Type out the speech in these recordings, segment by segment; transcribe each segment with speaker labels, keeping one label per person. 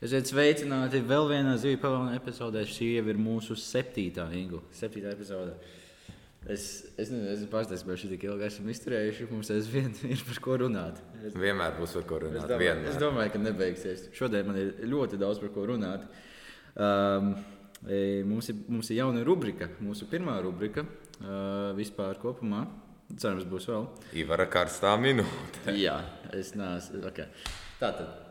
Speaker 1: Esiet sveicināti vēl vienā zivju pavilna epizodē. Šī jau ir mūsu septītā ingla, septītā epizode. Es, es nezinu, es pārsteigts, ka šī tik ilgi esam izturējuši. Mums aizvien ir par ko runāt. Es,
Speaker 2: Vienmēr būs par ko
Speaker 1: es,
Speaker 2: runāt.
Speaker 1: domāju,
Speaker 2: vienmēr.
Speaker 1: es domāju, ka nebeigsies. Šodien man ir ļoti daudz par ko runāt. Um, mums, ir, mums ir jauna rubrika, mūsu pirmā rubrika uh, vispār kopumā. Cerams, būs vēl.
Speaker 2: Ivara karstā minūte.
Speaker 1: Jā, es neesmu. Okay. Tātad.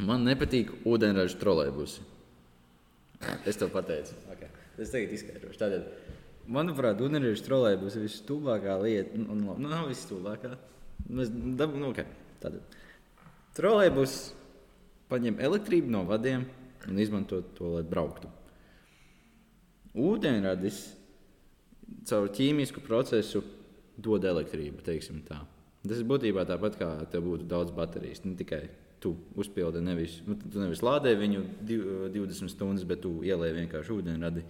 Speaker 1: Man nepatīk ūdeņraža trolēļbusi. Es tev pateicu. Okay. Es tagad izskaidrošu. Tātad, manuprāt, ūdeņraža trolēļbus ir visstulbākā lieta. Nu, nu, nu, nav visstulbākā. Mēs dab, nu, okay. Tātad, trolēļbus paņem elektrību no vadiem un izmanto to, lai brauktu. Ūdeņradis caur ķīmisku procesu dod elektrību. Tas ir būtībā tāpat kā tev būtu daudz baterijas. Ne tikai tu uzpildi, nevis, nu, tu nevis lādē viņu div- 20 stundas, bet tu ielēji vienkārši ūdeņradi.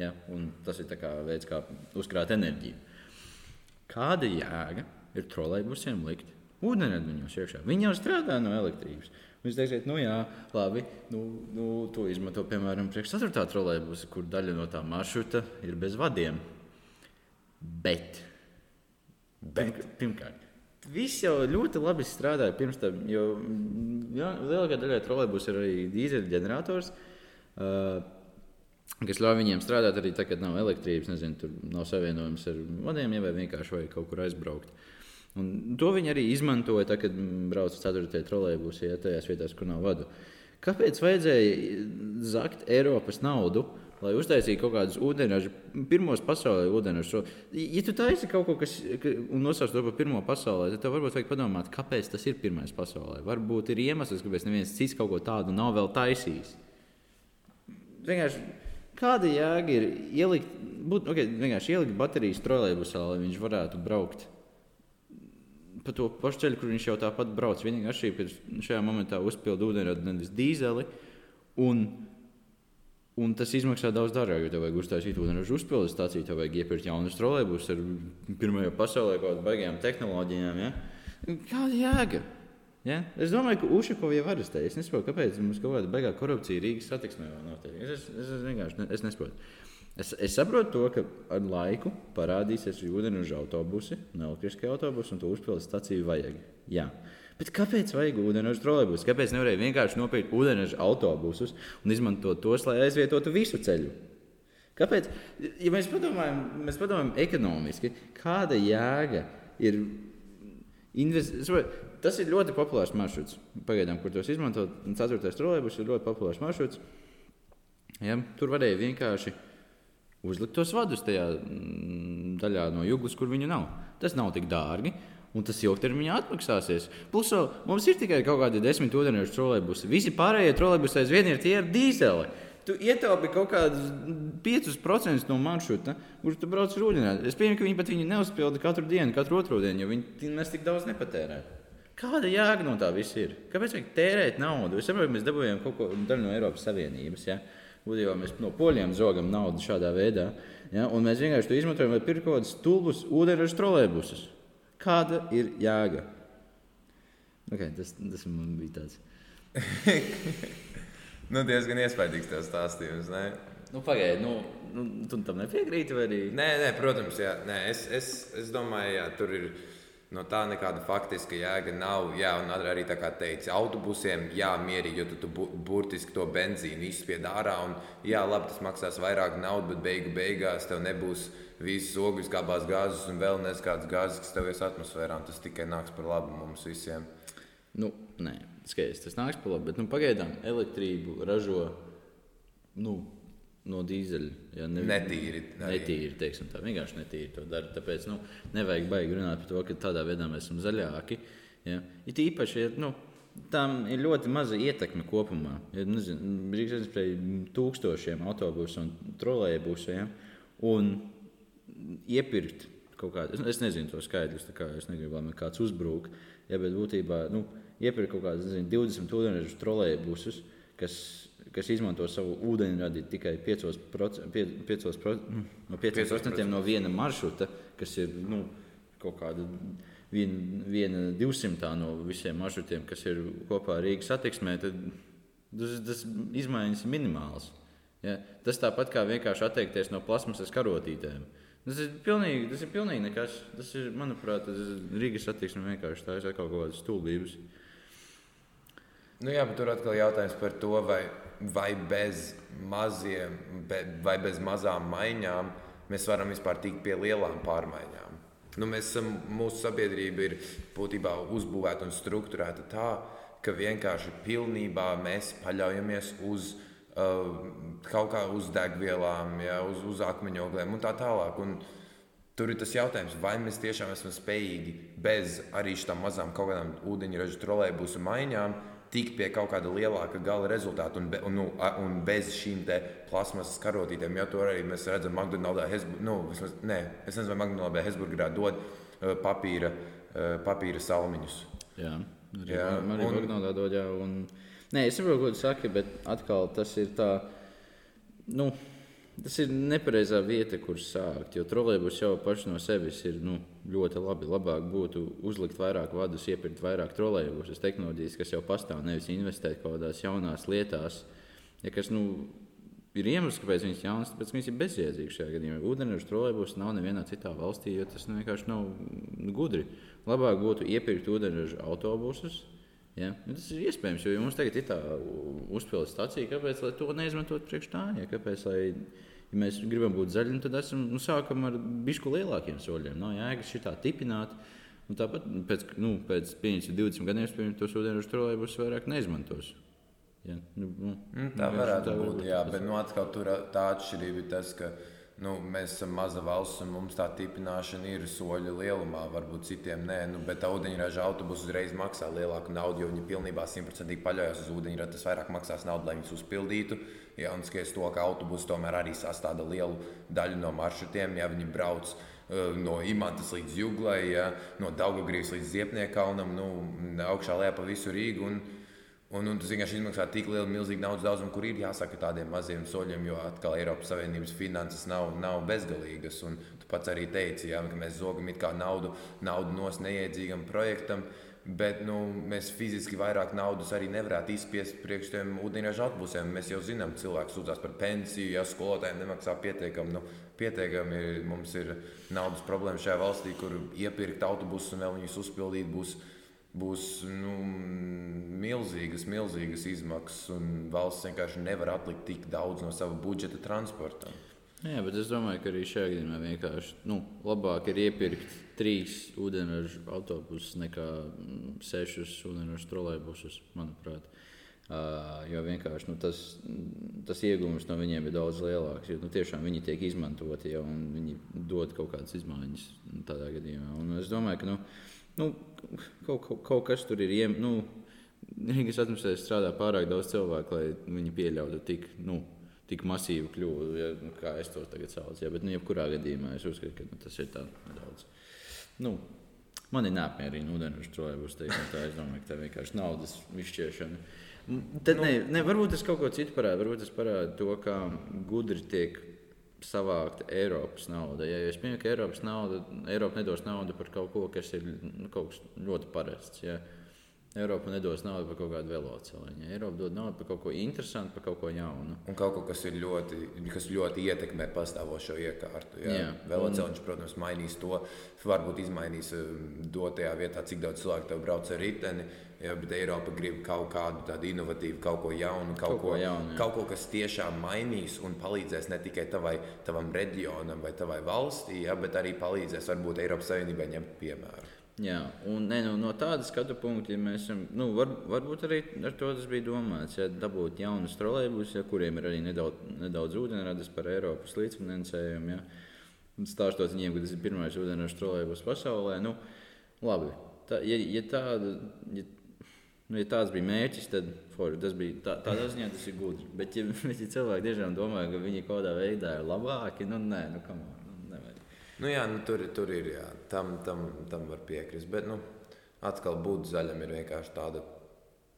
Speaker 1: Ja? un Tas ir tā kā veids, kā uzkrāt enerģiju. Kāda jēga ir trolēļbusiem likt ūdeņradi viņos iekšā? Viņi jau strādā no elektrības. Jūs teiksiet, nu jā, labi, nu, nu, to izmanto piemēram priekš 4. trolēļbusa, kur daļa no tā maršruta ir bez vadiem. Bet
Speaker 2: Bet
Speaker 1: Pirmkārt, viss jau ļoti labi strādāja pirms tam, jo mm, jā, lielākā daļa trolēļus ir arī dīzeļģenerators, uh, kas ļauj viņiem strādāt arī tad, kad nav elektrības, nezinu, tur nav savienojums ar vadiem, ja vai vienkārši vajag kaut kur aizbraukt. Un to viņi arī izmantoja, tad, kad mm, brauca 4. trolēļus, ja tajās vietās, kur nav vadu. Kāpēc vajadzēja zakt Eiropas naudu, lai uztaisītu kaut kādus ūdeņražus, pirmos pasaulē ūdeņražus? Ja tu taisi kaut ko, kas ka- un nosauc to par pirmo pasaulē, tad tev varbūt vajag padomāt, kāpēc tas ir pirmais pasaulē. Varbūt ir iemesls, kāpēc neviens cits kaut ko tādu nav vēl taisījis. Vienkārši kāda jēga ir ielikt, būt, okay, vienkārši ielikt baterijas trolēļbusā, lai viņš varētu braukt pa to pašu ceļu, kur viņš jau tāpat brauc. Vienīgā atšķirība ir, ka šajā momentā uzpildu ūdeņradi nevis dīzeli. Un, un tas izmaksā daudz dārgāk, jo tev vajag uztaisīt ūdeņraža uzpildes stāciju, tev vajag iepirkt jaunus trolēļus ar pirmajā pasaulē kaut kādām baigajām tehnoloģijām. Ja? Kāda jēga? Ja? Es domāju, ka Ušakovs jau var uztaisīt. Es nesaprotu, kāpēc mums kaut kāda baigā korupcija Rīgas satiksmē vēl notiek. Es, es, es, vienkārši ne, es nesaprotu. Es, es saprotu to, ka ar laiku parādīsies ūdeņraža autobusi, un elektriskie autobusi, un to uzpildes stāciju vajag. Jā. Bet kāpēc vajag ūdeņraža trolēļus? Kāpēc nevarēja vienkārši nopirkt ūdeņraža autobusus un izmantot tos, lai aizvietotu visu ceļu? Kāpēc? Ja mēs padomājam, mēs padomājam ekonomiski, kāda jēga ir investēt? Tas ir ļoti populārs maršruts. Pagaidām, kur tos izmantot, un 4. trolēļus ir ļoti populārs maršruts. Ja? Tur varēja vienkārši uzlikt tos vadus tajā mm, daļā no jūgas, kur viņu nav. Tas nav tik dārgi. Un tas ilgtermiņā atmaksāsies. Plus, mums ir tikai kaut kādi desmit ūdeņraža trolēļbusi. Visi pārējie trolēļbusi aizvien ir tie ar dīzeli. Tu ietaupi kaut kādus 5% no maršruta, kurš tu brauc ar ūdeni. Es pieņemu, ka viņi pat viņu neuzpilda katru dienu, katru otro dienu, jo viņi nes tik daudz nepatērē. Kāda jēga no tā viss ir? Kāpēc vajag tērēt naudu? Es saprotu, mēs dabūjām kaut ko daļu no Eiropas Savienības. Ja? Būtībā mēs no poļiem zogam naudu šādā veidā. Ja? Un mēs vienkārši to izmantojam, lai pirktu kaut kādus stulbus ūdeņraža trolēļbusus. Kāda ir jēga? Okay, tas, tas man bija tāds.
Speaker 2: nu, diezgan iespaidīgs tas stāstījums. Ne?
Speaker 1: Nu, Pagaidiet, nu, nu, tu tam nepiekrīti. Arī...
Speaker 2: Nē, nē, protams, jā, nē, es, es, es domāju, jā, tur ir. No tā nekāda faktiska jēga nav. Jā, un arī tā kā teica, autobusiem jā, mierīgi, jo tu, tu bu, burtiski to benzīnu izspied ārā. Un, jā, labi, tas maksās vairāk naudas, bet beigu beigās tev nebūs visas ogļu skābās gāzes un vēl nezināmas gāzes, kas tev ies atmosfērā. Tas tikai nāks par labu mums visiem.
Speaker 1: Nu, nē, skaidrs, tas nāks par labu. Bet nu, pagaidām elektrību ražo nu, no dīzeļa. Ja, ne,
Speaker 2: Netīri arī.
Speaker 1: Netīri, teiksim, tā vienkārši netīri to dara. Tāpēc nu, nevajag baigi runāt par to, ka tādā veidā mēs esam zaļāki. Ja. It īpaši, ja, nu, tam ir ļoti maza ietekme kopumā. Ja, nezinu, aizsprēja tūkstošiem autobusu un trolēļbusu. Ja, un iepirkt kaut kādu, es, es nezinu to skaidrus, tā kā es negribu, lai man kāds uzbrūk. Ja, bet būtībā nu, iepirkt kaut kādus nezinu, 20 ūdeņraža trolēļbusus, kas, kas izmanto savu ūdeņradi tikai 5%, 5%, no 5% no viena maršruta, kas ir nu, kaut kāda viena, viena 200 no visiem maršrutiem, kas ir kopā Rīgas satiksmē. Tad, Tas, tas izmaiņas ir minimāls. Ja? Tas tāpat kā vienkārši atteikties no plasmasas karotītēm. Tas ir pilnīgi, tas ir pilnīgi nekas. Tas ir, manuprāt, tas ir Rīgas attieksme vienkārši tā ir kaut kādas stulbības.
Speaker 2: Nu jā, bet tur atkal jautājums par to, vai, vai, bez maziem, be, vai bez mazām maiņām mēs varam vispār tikt pie lielām pārmaiņām. Nu, mēs mūsu sabiedrība ir būtībā uzbūvēta un struktūrēta tā, ka vienkārši pilnībā mēs paļaujamies uz uh, kaut kā uz degvielām, ja, uz, uz akmeņogliem un tā tālāk. Un tur ir tas jautājums, vai mēs tiešām esam spējīgi bez arī šīm mazām kaut kādām ūdeņraža trolēļbusu maiņām tikt pie kaut kāda lielāka gala rezultāta un, be, un, nu, un bez šīm plasmasas karotītēm. Jo to arī mēs redzam McDonald's, Hesburgā. Nu, vismaz, nē, es nezinu, vai McDonald's Hesburgā dod uh, papīra, uh, papīra salmiņus.
Speaker 1: Jā, arī, jā, arī un, McDonald's dod. Jā, un, nē, es saprotu, ko tu saki, bet atkal tas ir tā. Nu, Tas ir nepareizā vieta, kur sākt. Jo trolēļus jau paši no sevis ir nu, ļoti labi. Labāk būtu uzlikt vairāk vadus, iepirkt vairāk trolēļus, tehnoloģijas, kas jau pastāv, nevis investēt kaut kādās jaunās lietās. Ja kas, nu, ir iemesls, kāpēc viņas ir jaunas, tāpēc viņas ir bezjēdzīgas šajā gadījumā. Ūdeņraža trolēļus nav nevienā citā valstī, jo tas nu, vienkārši nav gudri. Labāk būtu iepirkt ūdeņraža autobusus Ja? Nu, tas ir iespējams, jo mums tagad ir tā uzpildes stācija. Kāpēc to neizmantot priekš tā? Ja? Kāpēc, lai, ja mēs gribam būt zaļi, nu, tad esam, nu, sākam ar bišku lielākiem soļiem. Nav jēgas šitā tipināt. Un tāpat pēc, nu, pēc 20 gadiem tos ūdeņraža trolēļus vairāk neizmantos. Ja? Nu,
Speaker 2: nu, mm, tā varētu tā būt. būt jā, bet nu, atkal tur tā atšķirība ir tas, ka nu, mēs esam maza valsts un mums tā tipināšana ir soļa lielumā. Varbūt citiem nē, nu, bet ūdeņraža autobusu uzreiz maksā lielāku naudu, jo viņi pilnībā simtprocentīgi paļaujas uz ūdeņradi. Tas vairāk maksās naudu, lai viņus uzpildītu. Ja, un skaties to, ka autobusi tomēr arī sastāda lielu daļu no maršrutiem, ja viņi brauc uh, no Imantas līdz Juglai, ja, no Daugavgrības līdz Ziepniekalnam, nu, augšā lejā pa visu Rīgu. Un, Un, un tas vienkārši izmaksā tik lielu, milzīgu naudas daudzumu, kur ir jāsaka tādiem maziem soļiem, jo atkal Eiropas Savienības finanses nav, nav bezgalīgas. Un tu pats arī teici, jā, ka mēs zogam naudu, naudu nos neiedzīgam projektam. Bet nu, mēs fiziski vairāk naudas arī nevarētu izspiest priekš tiem ūdeņraža autobusiem. Mēs jau zinām, cilvēks sūdzās par pensiju, ja skolotājiem nemaksā pietiekami. Nu, pietiekami mums ir naudas problēma šajā valstī, kur iepirkt autobusus un vēl viņus uzpildīt būs būs nu, milzīgas, milzīgas izmaksas, un valsts vienkārši nevar atlikt tik daudz no sava budžeta transportam.
Speaker 1: Jā, bet es domāju, ka arī šajā gadījumā vienkārši nu, labāk ir iepirkt trīs ūdeņraža autobusus nekā mm, sešus ūdeņraža trolēļbusus, manuprāt. Uh, jo vienkārši nu, tas, tas iegūms no viņiem ir daudz lielāks. Jo, nu, tiešām viņi tiek izmantoti jau un viņi dod kaut kādas izmaiņas tādā gadījumā. Un es domāju, ka nu, nu, kaut, kaut, kaut kas tur ir. Iem, nu, Rīgas atmosfērā strādā pārāk daudz cilvēku, lai viņi pieļautu tik, nu, tik masīvu kļūdu, ja, nu, kā es to tagad saucu. Ja, bet, nu, jebkurā gadījumā es uzskatu, ka nu, tas ir tā nedaudz. Nu, man ir neapmierīgi ūdeņraža trolēļus teikt, tā es domāju, ka tā vienkārši naudas izšķiešana. Tad, nu, ne, ne, varbūt es kaut ko citu parādu. Varbūt es parādu to, kā gudri tiek savākt Eiropas naudu. Ja es pieņemu, ka Eiropas nauda, Eiropa nedos naudu par kaut ko, kas ir nu, kaut kas ļoti parasts. Ja. Eiropa nedos naudu par kaut kādu velosipēdu. Eiropa dod naudu par kaut ko interesantu, par kaut ko jaunu.
Speaker 2: Un kaut ko, kas, ļoti, kas ļoti ietekmē pastāvošo iekārtu. Jā. Jā. Velosipēds, un... protams, mainīs to. Varbūt izmainīs um, dotajā vietā, cik daudz cilvēku tev brauc ar riteni. Jā, bet Eiropa grib kaut kādu tādu inovatīvu, kaut ko jaunu, kaut, kaut, ko, jaunu, jā. kaut ko, kas tiešām mainīs un palīdzēs ne tikai tavai, tavam reģionam vai tavai valstī, jā, bet arī palīdzēs varbūt Eiropas Savienībai ņemt piemēru.
Speaker 1: Jā, un ne, nu, no tāda skatu punkta, ja mēs esam, nu, var, varbūt arī ar to tas bija domāts, ja dabūt jaunus trolēļus, ja, kuriem ir arī nedaudz, nedaudz ūdeņradas par Eiropas līdzfinansējumu. Ja. Stāstot viņiem, ka tas ir pirmais ūdeņradas trolēļus pasaulē. Nu, labi, tā, ja, ja tāda. Ja, Nu, ja tāds bija mērķis, tad forši, tas bija tā, tādā ziņā tas ir gudri. Bet, ja, bet, ja cilvēki tiešām domā, ka viņi kaut kādā veidā ir labāki, nu nē, nu, kam nu, nevajag.
Speaker 2: Nu, jā, nu, tur, tur ir, jā, tam, tam, tam var piekrist. Bet, nu, atkal būt zaļam ir vienkārši tāda,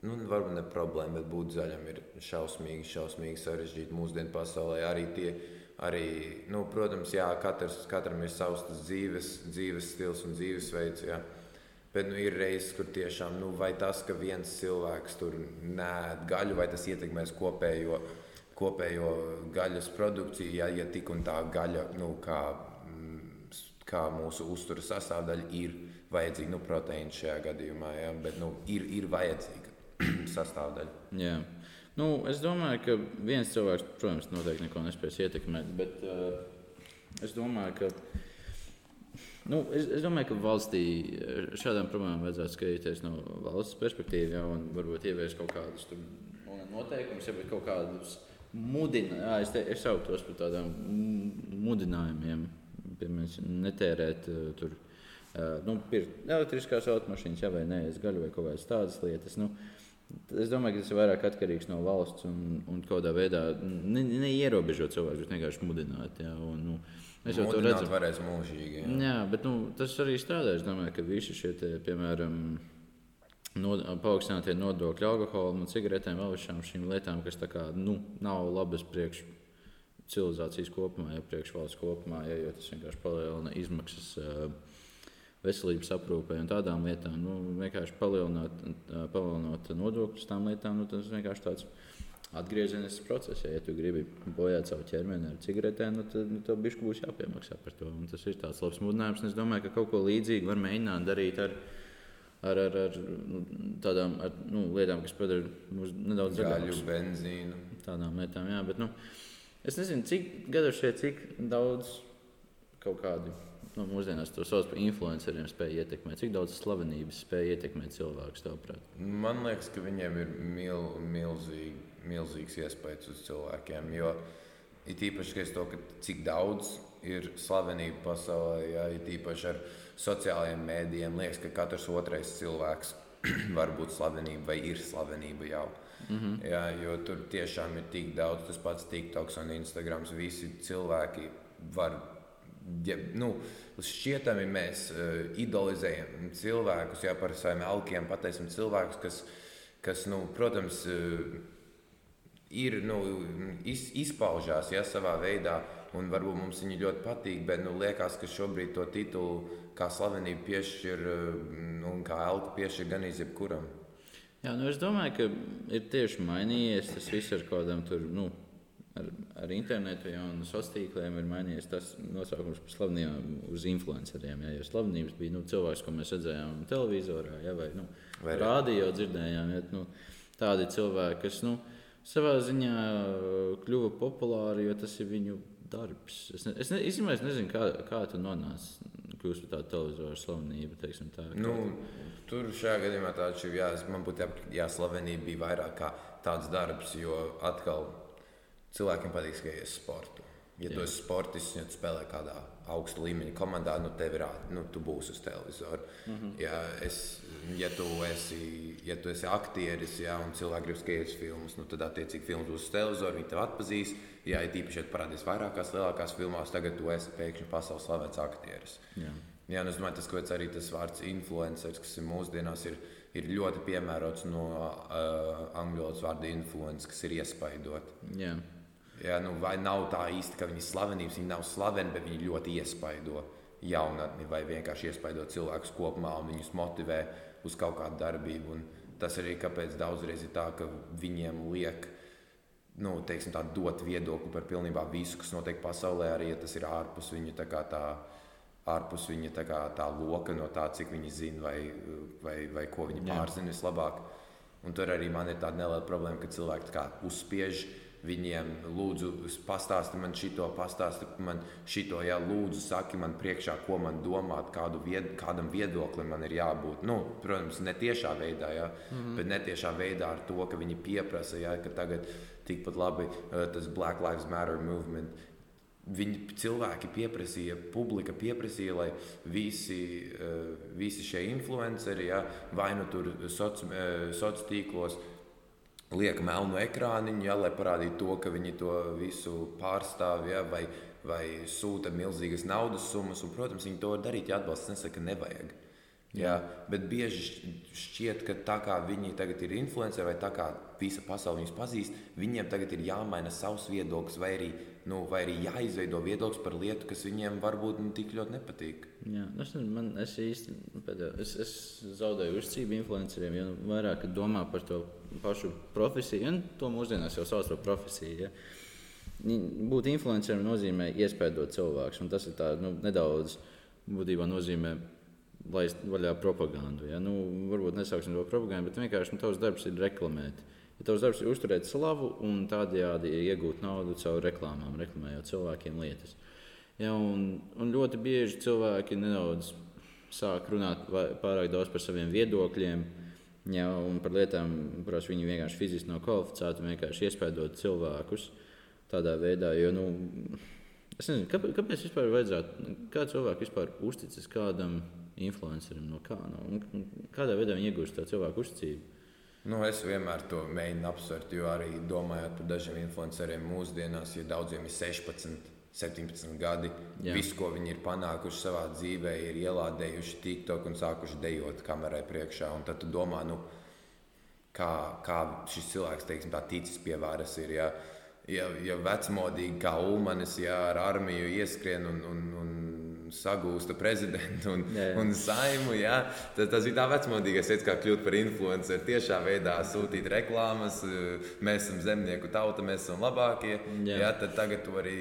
Speaker 2: nu, varbūt ne problēma, bet būt zaļam ir šausmīgi, šausmīgi sarežģīti mūsdienu pasaulē. Arī tie, arī, nu, protams, jā, katrs, katram ir savs dzīves, dzīves stils un dzīvesveids. Jā. Bet nu, ir reizes, kur tiešām nu, tas, ka viens cilvēks tur nē, gaļu, vai tas ietekmēs kopējo, kopējo gaļas produkciju, ja, ja tik un tā gaļa, nu, kā, mm, kā mūsu uzturas sastāvdaļa, ir vajadzīga nu, proteīna šajā gadījumā, ja, bet nu, ir, ir vajadzīga sastāvdaļa.
Speaker 1: Jā. Nu, es domāju, ka viens cilvēks, protams, noteikti neko nespēs ietekmēt, bet uh, es domāju, ka Nu, es, es domāju, ka valstī eh, šādām problēmām vajadzētu skatīties no valsts perspektīvas, ja, un varbūt ieviest kaut kādus noteikumus, ja kaut kādus mudinājumus. Es, te, es sauktu tos par tādām mudinājumiem, piemēram, netērēt uh, tur. Uh, nu, pirkt elektriskās automašīnas, ja vai nē, es gaļu vai kaut kādas tādas lietas. Nu, Es domāju, ka tas ir vairāk atkarīgs no valsts un, un kādā veidā neierobežot ne cilvēku, bet vienkārši mudināt. Ja, un, nu,
Speaker 2: Es jau tādu redzu, varēs mūžīgi. Jā,
Speaker 1: jā bet nu, tas arī strādā. Es domāju, ka visi šie, te, piemēram, no, paaugstinātie nodokļi alkoholam un cigaretēm, vēl šām šīm lietām, kas kā, nu, nav labas priekš civilizācijas kopumā, ja priekš valsts kopumā, ja, jo tas vienkārši palielina izmaksas. Veselības aprūpē un tādām lietām, nu, vienkārši palielinot, palielinot nodokļus tām lietām, nu, tas vienkārši tāds atgriezenisks process. Ja, tu gribi bojāt savu ķermeni ar cigaretēm, nu, tad nu, tev bišķi būs jāpiemaksā par to. Un tas ir tāds labs mudinājums. Es domāju, ka kaut ko līdzīgu var mēģināt darīt ar, ar, ar, ar nu, tādām ar, nu, lietām, kas padara mūs nedaudz
Speaker 2: zaļākus. Gaļu, benzīnu.
Speaker 1: Tādām lietām, jā. Bet, nu, es nezinu, cik gadu šeit, cik daudz kaut kādu. Nu, mūsdienās to sauc par influenceriem, spēja ietekmēt. Cik daudz slavenības spēja ietekmēt tavuprāt?
Speaker 2: Man liekas, ka viņiem ir mil, milzīgi milzīgs iespējas uz cilvēkiem. Jo ir īpaši to, cik daudz ir slavenība pasaulē, ja ir īpaši ar sociālajiem mēdījiem. Liekas, ka katrs otrais cilvēks var būt slavenība vai ir slavenība jau. Mm -hmm. Jā, jo tur tiešām ir tik daudz, tas pats TikToks un Instagrams. Visi cilvēki var. Ja, nu, šķietami mēs uh, idolizējam cilvēkus, jau par saviem alkiem pateicam cilvēkus, kas, kas nu, protams, uh, ir, nu, iz, izpaužās ja, savā veidā, un varbūt mums viņi ļoti patīk, bet nu, liekas, ka šobrīd to titulu kā slavenību piešķir nu, un kā elku piešķir gan izjebkuram.
Speaker 1: Jā, nu es domāju, ka ir tieši mainījies tas viss ar kaut kādām tur. Nu, ar, ar internetu ja, un sociāliem tīkliem ir mainījies tas nosaukums par slavenībām uz influenceriem. Ja, jo slavenības bija nu, cilvēks, ko mēs redzējām televizorā ja, vai, nu, vai rādio dzirdējām. Ja, nu, tādi cilvēki, kas. Nu, savā ziņā uh, kļuva populāri, jo tas ir viņu darbs. Es, ne, es, ne, īstenībā, es nezinu, kā, kā tu nonāci kļūt par tādu televizoru slavenību. Teiksim, tā,
Speaker 2: nu, tur šajā gadījumā tā ir. Jā, man būtu jāslavenība bija vairāk kā tāds darbs, jo atkal cilvēkiem patīk skatīties sportu. Ja jā. tu esi sportists, ja tu spēlē kādā augsta līmeņa komandā, nu tev ir nu, tu būsi uz televizora. Mm -hmm. ja, es, ja, tu esi, ja tu esi aktieris ja, un cilvēki grib skatīties filmas, nu, tad attiecīgi filmas būs uz televizora, viņi tev atpazīs. Ja ir īpaši, ja parādīs vairākās lielākās filmās, tagad tu esi pēkšņi pasaules slavens aktieris. Jā. Jā, es domāju, tas, kāpēc arī tas vārds influenceris, kas ir mūsdienās, ir, ir ļoti piemērots no uh, angļu valodas vārda influence, kas ir iespaidot.
Speaker 1: Jā.
Speaker 2: Ja, nu, vai nav tā īsti, ka viņi ir slavenības, viņi nav slaveni, bet viņi ļoti iespaido jaunatni vai vienkārši iespaido cilvēkus kopumā un viņus motivē uz kaut kādu darbību. Un tas arī kāpēc daudzreiz ir tā, ka viņiem liek nu, teiksim, tā, dot viedokli par pilnībā visu, kas notiek pasaulē, arī ja tas ir ārpus viņa tā. tā ārpus viņa tā, tā loka, no tā, cik viņi zina vai, vai, vai ko viņi pārzina vislabāk. Un tur arī man ir tāda neliela problēma, ka cilvēki uzspiež viņiem, lūdzu, pastāsti man šito, pastāsti man šito, ja lūdzu, saki man priekšā, ko man domāt, kādu vied, kādam viedoklim man ir jābūt. Nu, protams, ne tiešā veidā, ja, mm -hmm. bet netiešā veidā ar to, ka viņi pieprasa, ja, ka tagad tikpat labi uh, tas Black Lives Matter movement. Viņi cilvēki pieprasīja, publika pieprasīja, lai visi, uh, visi šie influenceri, ja, vai nu tur sociālos uh, soci tīklos, liek melnu ekrāniņu, ja, lai parādītu to, ka viņi to visu pārstāv, ja, vai, vai sūta milzīgas naudas summas. Un, protams, viņi to var darīt, ja atbalsts nesaka, ka nevajag. Jā, bet bieži šķiet, ka tā kā viņi tagad ir influenceri vai tā kā visa pasaule viņus pazīst, viņiem tagad ir jāmaina savs viedoklis vai arī, nu, vai arī jāizveido viedoklis par lietu, kas viņiem varbūt nu, tik ļoti nepatīk.
Speaker 1: Jā, es, nezinu, man, es īsti es, es zaudēju uzticību influenceriem, jo vairāk domā par to pašu profesiju, un to mūsdienās jau sauc par profesiju. Ja. Būt influencerim nozīmē iespējot cilvēku, un tas ir tā, nu, nedaudz būtībā nozīmē laist vaļā propagandu. Ja? Nu, varbūt nesauksim to propagandu, bet vienkārši nu, tavs darbs ir reklamēt. Ja tavs darbs ir uzturēt slavu un tādējādi iegūt naudu caur reklāmām, reklamējot cilvēkiem lietas. Ja, un, un ļoti bieži cilvēki nedaudz sāk runāt pārāk daudz par saviem viedokļiem. Ja, un par lietām, kurās viņi vienkārši fiziski nav kvalificēti, vienkārši iespējot cilvēkus tādā veidā. Jo, nu, es nezinu, kāpēc, kāpēc vispār vajadzētu, kā cilvēks vispār uzticas kādam influencerim, no kā no, un kādā veidā viņi iegūst to cilvēku uzticību.
Speaker 2: Nu, es vienmēr to mēģinu apsvērt, jo arī domājot par dažiem influenceriem mūsdienās, ja daudziem ir 16, 17 gadi, Jā. visu, ko viņi ir panākuši savā dzīvē, ir ielādējuši TikTok un sākuši dejot kamerai priekšā. Tad tu domā, nu, kā, kā šis cilvēks teiksim, tā ticis pie varas. Ir, ja, ja, ja vecmodīgi kā Ulmanis, ja ar armiju ieskrien un, un, un sagūsta prezidentu un, jā, jā. un saimu. Jā. Tas, tas bija tā vecmodīgais veids, kā kļūt par influenceru. Tiešā veidā sūtīt reklāmas, mēs esam zemnieku tauta, mēs esam labākie. Jā. Jā, tad tagad tu vari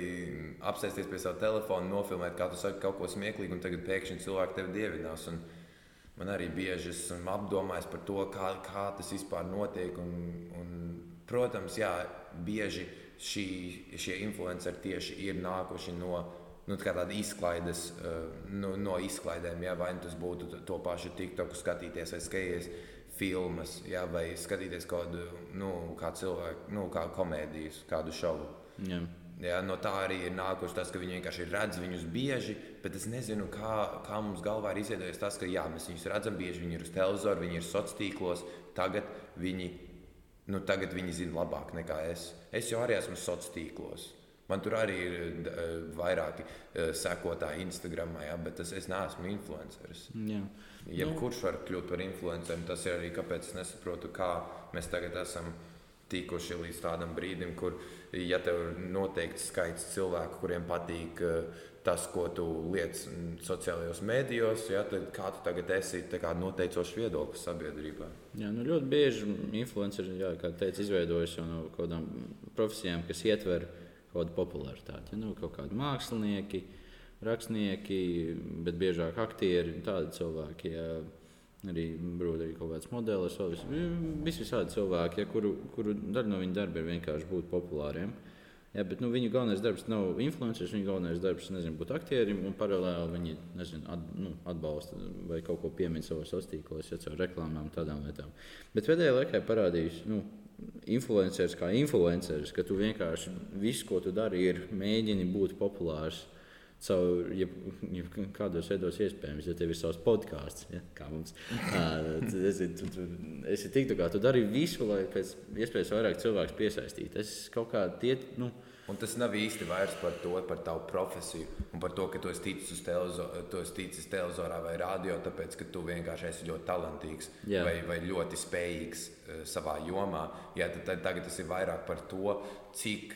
Speaker 2: apsēsties pie sava telefona, nofilmēt, kā tu saki kaut ko smieklīgu, un tagad pēkšņi cilvēki tevi dievinās. Un man arī bieži esmu apdomājis par to, kā, kā tas vispār notiek. Un, un, protams, jā, bieži šī, šie influenceri tieši ir nākuši no nu, tāda izklaides, eh, nu, no izklaidēm, ja, vai nu tas būtu to pašu TikToku skatīties vai skatīties filmas, ja, vai skatīties kādu nu, kā cilvēku, nu, kā komēdijas, kādu šovu.
Speaker 1: Jā.
Speaker 2: Ja, no tā arī ir nākuši tas, ka viņi vienkārši redz viņus bieži, bet es nezinu, kā, kā mums galvā ir izveidojies tas, ka jā, mēs viņus redzam bieži, viņi ir uz televizora, viņi ir sociālos tīklos, tagad viņi, nu, tagad viņi zina labāk nekā es. Es jau arī esmu sociālos tīklos. Man tur arī ir uh, vairāki uh, sekotāji Instagram, ja, bet tas, es neesmu influenceris.
Speaker 1: Jā.
Speaker 2: Jebkurš var kļūt par influenceru. Tas ir arī kāpēc es nesaprotu, kā mēs tagad esam tikuši līdz tādam brīdim, kur, ja tev ir noteikts skaits cilvēku, kuriem patīk uh, tas, ko tu liec sociālajos mēdījos, ja, tad kā tu tagad esi noteicošs viedoklis sabiedrībā?
Speaker 1: Jā, nu ļoti bieži influenceri, jā, kā teica, izveidojas no kaut kādām profesijām, kas ietver uh, kādu popularitāti. Ja? Nu, kaut kādi mākslinieki, rakstnieki, bet biežāk aktieri, tādi cilvēki. Ja? Arī, brūd, arī kaut kāds modelis, visi visādi cilvēki, ja, kuru, kuru daļa no viņu darba ir vienkārši būt populāriem. Ja, bet, nu, viņu galvenais darbs nav influenceris, viņa galvenais darbs ir būt aktierim, un paralēli viņi nezinu, at, nu, atbalsta vai kaut ko piemin savos sociālos tīklos, ja caur reklāmām, tādām lietām. Bet pēdējā laikā parādījis, nu, influenceris kā influenceris, ka tu vienkārši visu, ko tu dari, ir mēģini būt populārs. Caur ja, ja kādos veidos iespējams, ja tev ir savs podkāsts, ja, kā mums. Tad esi, tu, tu, esi tik tā kā tu dari visu, lai pēc iespējas vairāk cilvēku piesaistītu. Es kaut kā tie, nu,
Speaker 2: Un tas nav īsti vairs par to, par tavu profesiju un par to, ka tu esi ticis ticis televizorā vai radio, tāpēc ka tu vienkārši esi ļoti talantīgs Jā. vai, vai ļoti spējīgs uh, savā jomā. Jā, tad, tad tagad tas ir vairāk par to, cik.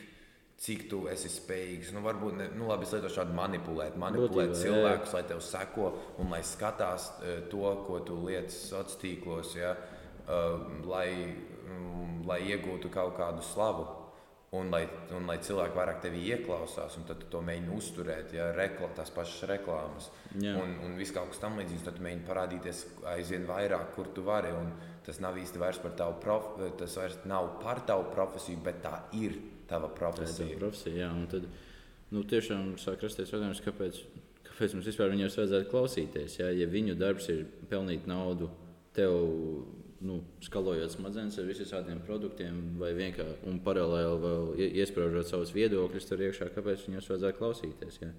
Speaker 2: Cik tu esi spējīgs, nu, varbūt, ne, nu, labi, es lietošu šādu manipulēt, manipulēt Būtībā, cilvēkus, jā. lai tev seko un lai skatās uh, to, ko tu liec sociālos tīklos, ja, uh, lai, um, lai iegūtu kaut kādu slavu Un lai, un lai cilvēki vairāk tevi ieklausās, un tad to mēģini uzturēt, ja rekla, tās pašas reklāmas. Jā. Un, un viss kaut kas tam līdzīgs, tad mēģini parādīties aizvien vairāk, kur tu vari. Un tas nav īsti vairs par tavu, prof, tas vairs nav par tavu profesiju, bet tā ir tava profesija. Tā
Speaker 1: profesija, jā. Un tad nu, tiešām sāk rasties jautājums, kāpēc, kāpēc mums vispār viņus vajadzētu klausīties. Ja, ja viņu darbs ir pelnīt naudu tev nu, skalojot smadzenes ar visiem produktiem, vai vienkārši paralēli vēl iesprāžot savus viedokļus tur iekšā, kāpēc viņus vajadzētu klausīties. Ja?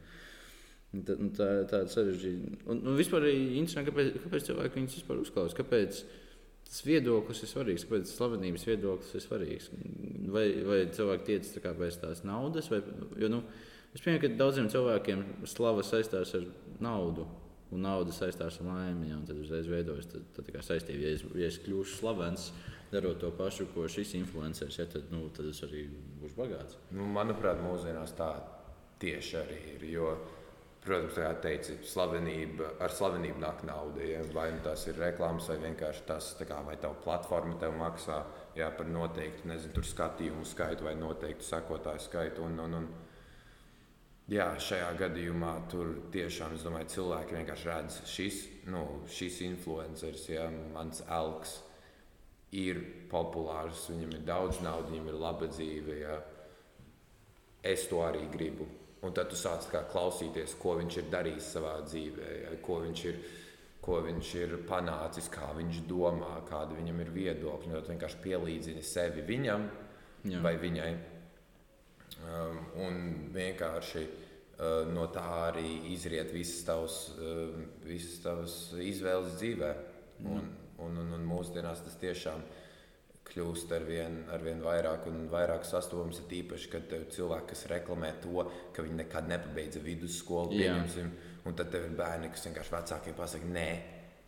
Speaker 1: Tā, nu, tā tāda sarežģīta. Un, un vispār ir interesanti, kāpēc, kāpēc cilvēki viņus vispār uzklausa. Kāpēc tas viedoklis ir svarīgs, kāpēc slavenības viedoklis ir svarīgs. Vai, vai cilvēki tiec tā pēc tās naudas, vai, jo nu, es pieņemu, ka daudziem cilvēkiem slava saistās ar naudu. un nauda saistās ar laimi. Ja, tad uzreiz veidojas tā, tā, tā saistība. Ja es, ja es kļūšu slavens, darot to pašu, ko šis influenceris, ja, tad, nu, tad es arī būšu bagāts.
Speaker 2: Nu, manuprāt, mūsdienās tā tieši arī ir. Jo, Protams, kā teica, slavenība, ar slavenību nāk nauda. Ja? Vai nu tas ir reklāmas, vai vienkārši tas, kā, vai tā platforma tev maksā jā, par noteiktu nezinu, skatījumu skaitu vai noteiktu sekotāju skaitu. Un, un, un, jā, šajā gadījumā tur tiešām domāju, cilvēki vienkārši redz, šis, nu, šis influenceris, ja, mans elks, ir populārs, viņam ir daudz naudas, viņam ir laba dzīve. Ja. Es to arī gribu. Un tad tu sāc klausīties, ko viņš ir darījis savā dzīvē, ko, viņš ir, ko viņš ir panācis, kā viņš domā, kāda viņam ir viedokļa. Nu, tu vienkārši pielīdzini sevi viņam Jā. vai viņai. Um, un vienkārši uh, no tā arī izriet visas tavas, uh, visas tavas izvēles dzīvē. Un, un, un, un mūsdienās tas tiešām ir kļūst ar vien, ar vien vairāk un vairāk sastopams. Ir īpaši, kad cilvēki, kas reklamē to, ka viņi nekad nepabeidza vidusskolu, pieņemsim, un tad tev ir bērni, kas vienkārši vecākiem pasakā, nē,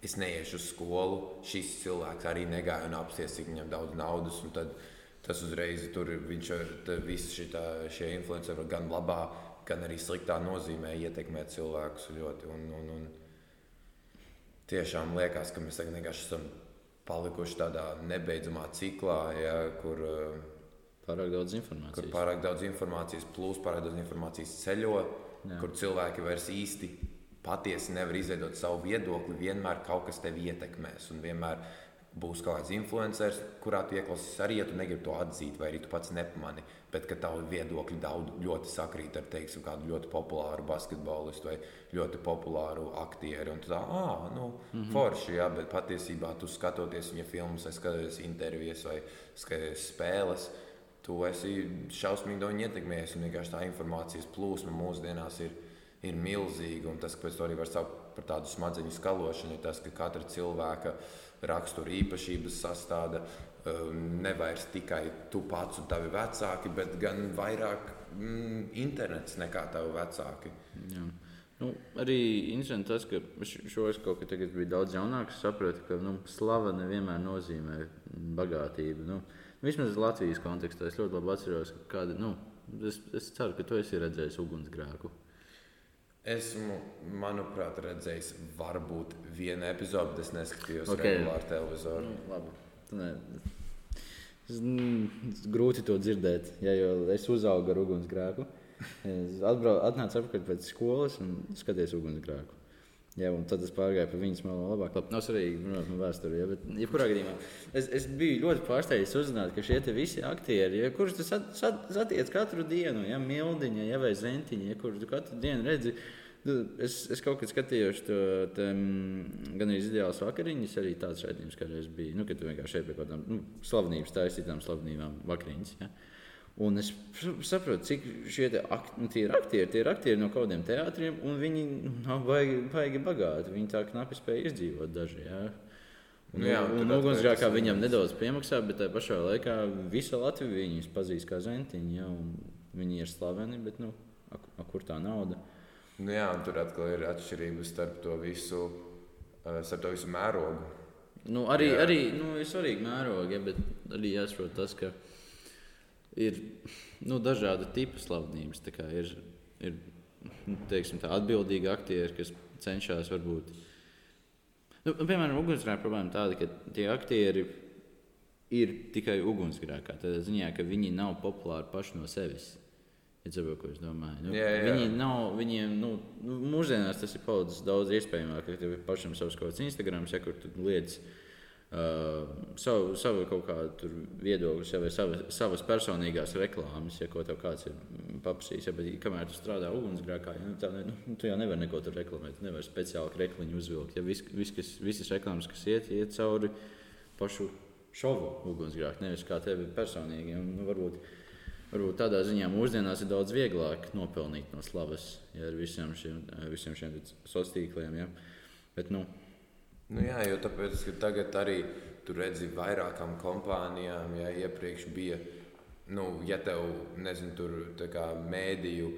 Speaker 2: es neiešu uz skolu. Šis cilvēks arī negāja un apsies, cik viņam daudz naudas. Tas uzreiz tur viņš visi šitā, šie influenceri gan labā, gan arī sliktā nozīmē ietekmēt cilvēkus ļoti. Un, un, un tiešām liekas, ka mēs vienkārši esam palikuši tādā nebeidzamā ciklā, ja, kur
Speaker 1: eh, pārāk daudz informācijas.
Speaker 2: Kur pārāk daudz informācijas, plus pārāk daudz informācijas ceļo, Jā. kur cilvēki vairs īsti patiesi nevar izveidot savu viedokli. Vienmēr kaut kas tevi ietekmēs un vienmēr būs kaut kāds influenceris, kurā tu ieklausīsies arī, ja tu negribi to atzīt, vai arī tu pats nepamani. Bet, ka tavu viedokļi daudz ļoti sakrīt ar teiksim, kādu ļoti populāru basketbolistu vai ļoti populāru aktieru. Un tā, ah, nu, mm -hmm. forši, jā, bet patiesībā tu skatoties viņa filmas, vai skatoties intervijas vai skaties spēles. Tu esi šausmīgi daudz ietekmējies, un vienkārši tā informācijas plūsma mūsdienās ir, ir milzīga. Un tas, ka pēc tam arī var saukt par tādu smadzeņu skalošanu, ir tas, ka katra cilvēka rakstura īpašības sastāvda um, nevairs tikai tu pats un tavi vecāki, bet gan vairāk mm, internets nekā tavi vecāki.
Speaker 1: Jā. Nu, arī interesanti tas, ka šo es kaut kā tagad biju daudz jaunāks, sapratu, ka nu, slava nevienmēr nozīmē bagātību. Nu, vismaz Latvijas kontekstā es ļoti labi atceros, kāda, nu, es, es ceru, ka tu esi redzējis ugunsgrēku.
Speaker 2: Esmu, manuprāt, redzējis varbūt vienu epizodi, bet es neskatījos okay. regulāri televizoru.
Speaker 1: Nu, labi. Es grūti to dzirdēt, ja es uzaugu ar ugunsgrēku. Es atnācu atpakaļ pēc skolas un skaties ugunsgrēku. Jā, un tad es pārgāju pie viņas vēl labāk. Labi, nav svarīgi runāt par vēsturi, ja, bet jebkurā gadījumā es, es biju ļoti pārsteigts uzzināt, ka šie visi aktieri, ja, kurus tu sat, sat, satiec katru dienu, ja mildiņa ja, vai zentiņa, ja, kurus tu katru dienu redzi, Nu, es, es kaut kad skatījos to mm, gan arī ideālas vakariņas, arī tāds raidījums, kādreiz bija. Nu, kad tu vienkārši šeit pie kaut kādām nu, slavenības taisītām slavenībām vakariņas. Ja? Un es saprotu, cik šie ak nu, ir aktieri. Tie ir aktieri no kaut kādiem teātriem, un viņi nu, nav baigi, baigi bagāti. Viņi tā knapi spēja izdzīvot daži. Ja? Un, jā, un ugunsgrēkā viņam nedaudz piemaksā, bet tajā pašā laikā visa Latvija viņus pazīst kā zentiņu. Ja? Viņi ir slaveni, bet nu, a, a, kur tā nauda?
Speaker 2: Nu, jā, tur atkal ir atšķirības starp to visu, eh, starp to visu mērogu.
Speaker 1: Nu, arī jā. arī nu, ir svarīgi mērogi, ja, bet arī jāsaprot tas, ka ir nu, dažādi tipi slavenības. Ir, ir nu, teiksim, tā, atbildīgi aktieri, kas cenšas varbūt. Nu, piemēram, ugunsgrēka problēma tāda, ka tie aktieri ir tikai ugunsgrēkā. Tādā ziņā, ka viņi nav populāri paši no sevis. Ja dzirdu, ko es domāju. Nu, jā, jā. Viņi nav, viņiem, nu, nu, mūsdienās tas ir palicis daudz iespējamāk, ka tev ir pašam savs kaut kāds Instagram, ja kur tu liec uh, savu, savu kaut kādu viedokli, ja, vai savas, savas personīgās reklāmas, ja ko tev kāds ir paprasījis. Ja, bet, kamēr tu strādā ugunsgrēkā, ja, nu, tā, nu, tu jau nevari neko tur reklamēt. Tu nevari speciāli rekliņu uzvilkt. Ja, vis, vis, kas, visas reklāmas, kas iet, iet cauri pašu šovu ugunsgrēku, nevis kā tevi personīgi. Ja, nu, varbūt, Varbūt tādā ziņā mūsdienās ir daudz vieglāk nopelnīt no slavas ja, ar visiem šiem, visiem šiem sociāliem tīkliem. Ja. Bet, nu,
Speaker 2: Nu jā, jo tāpēc, ka tagad arī tur redzi vairākām kompānijām, ja iepriekš bija, nu, ja tev, nezinu, tur kā mēdīju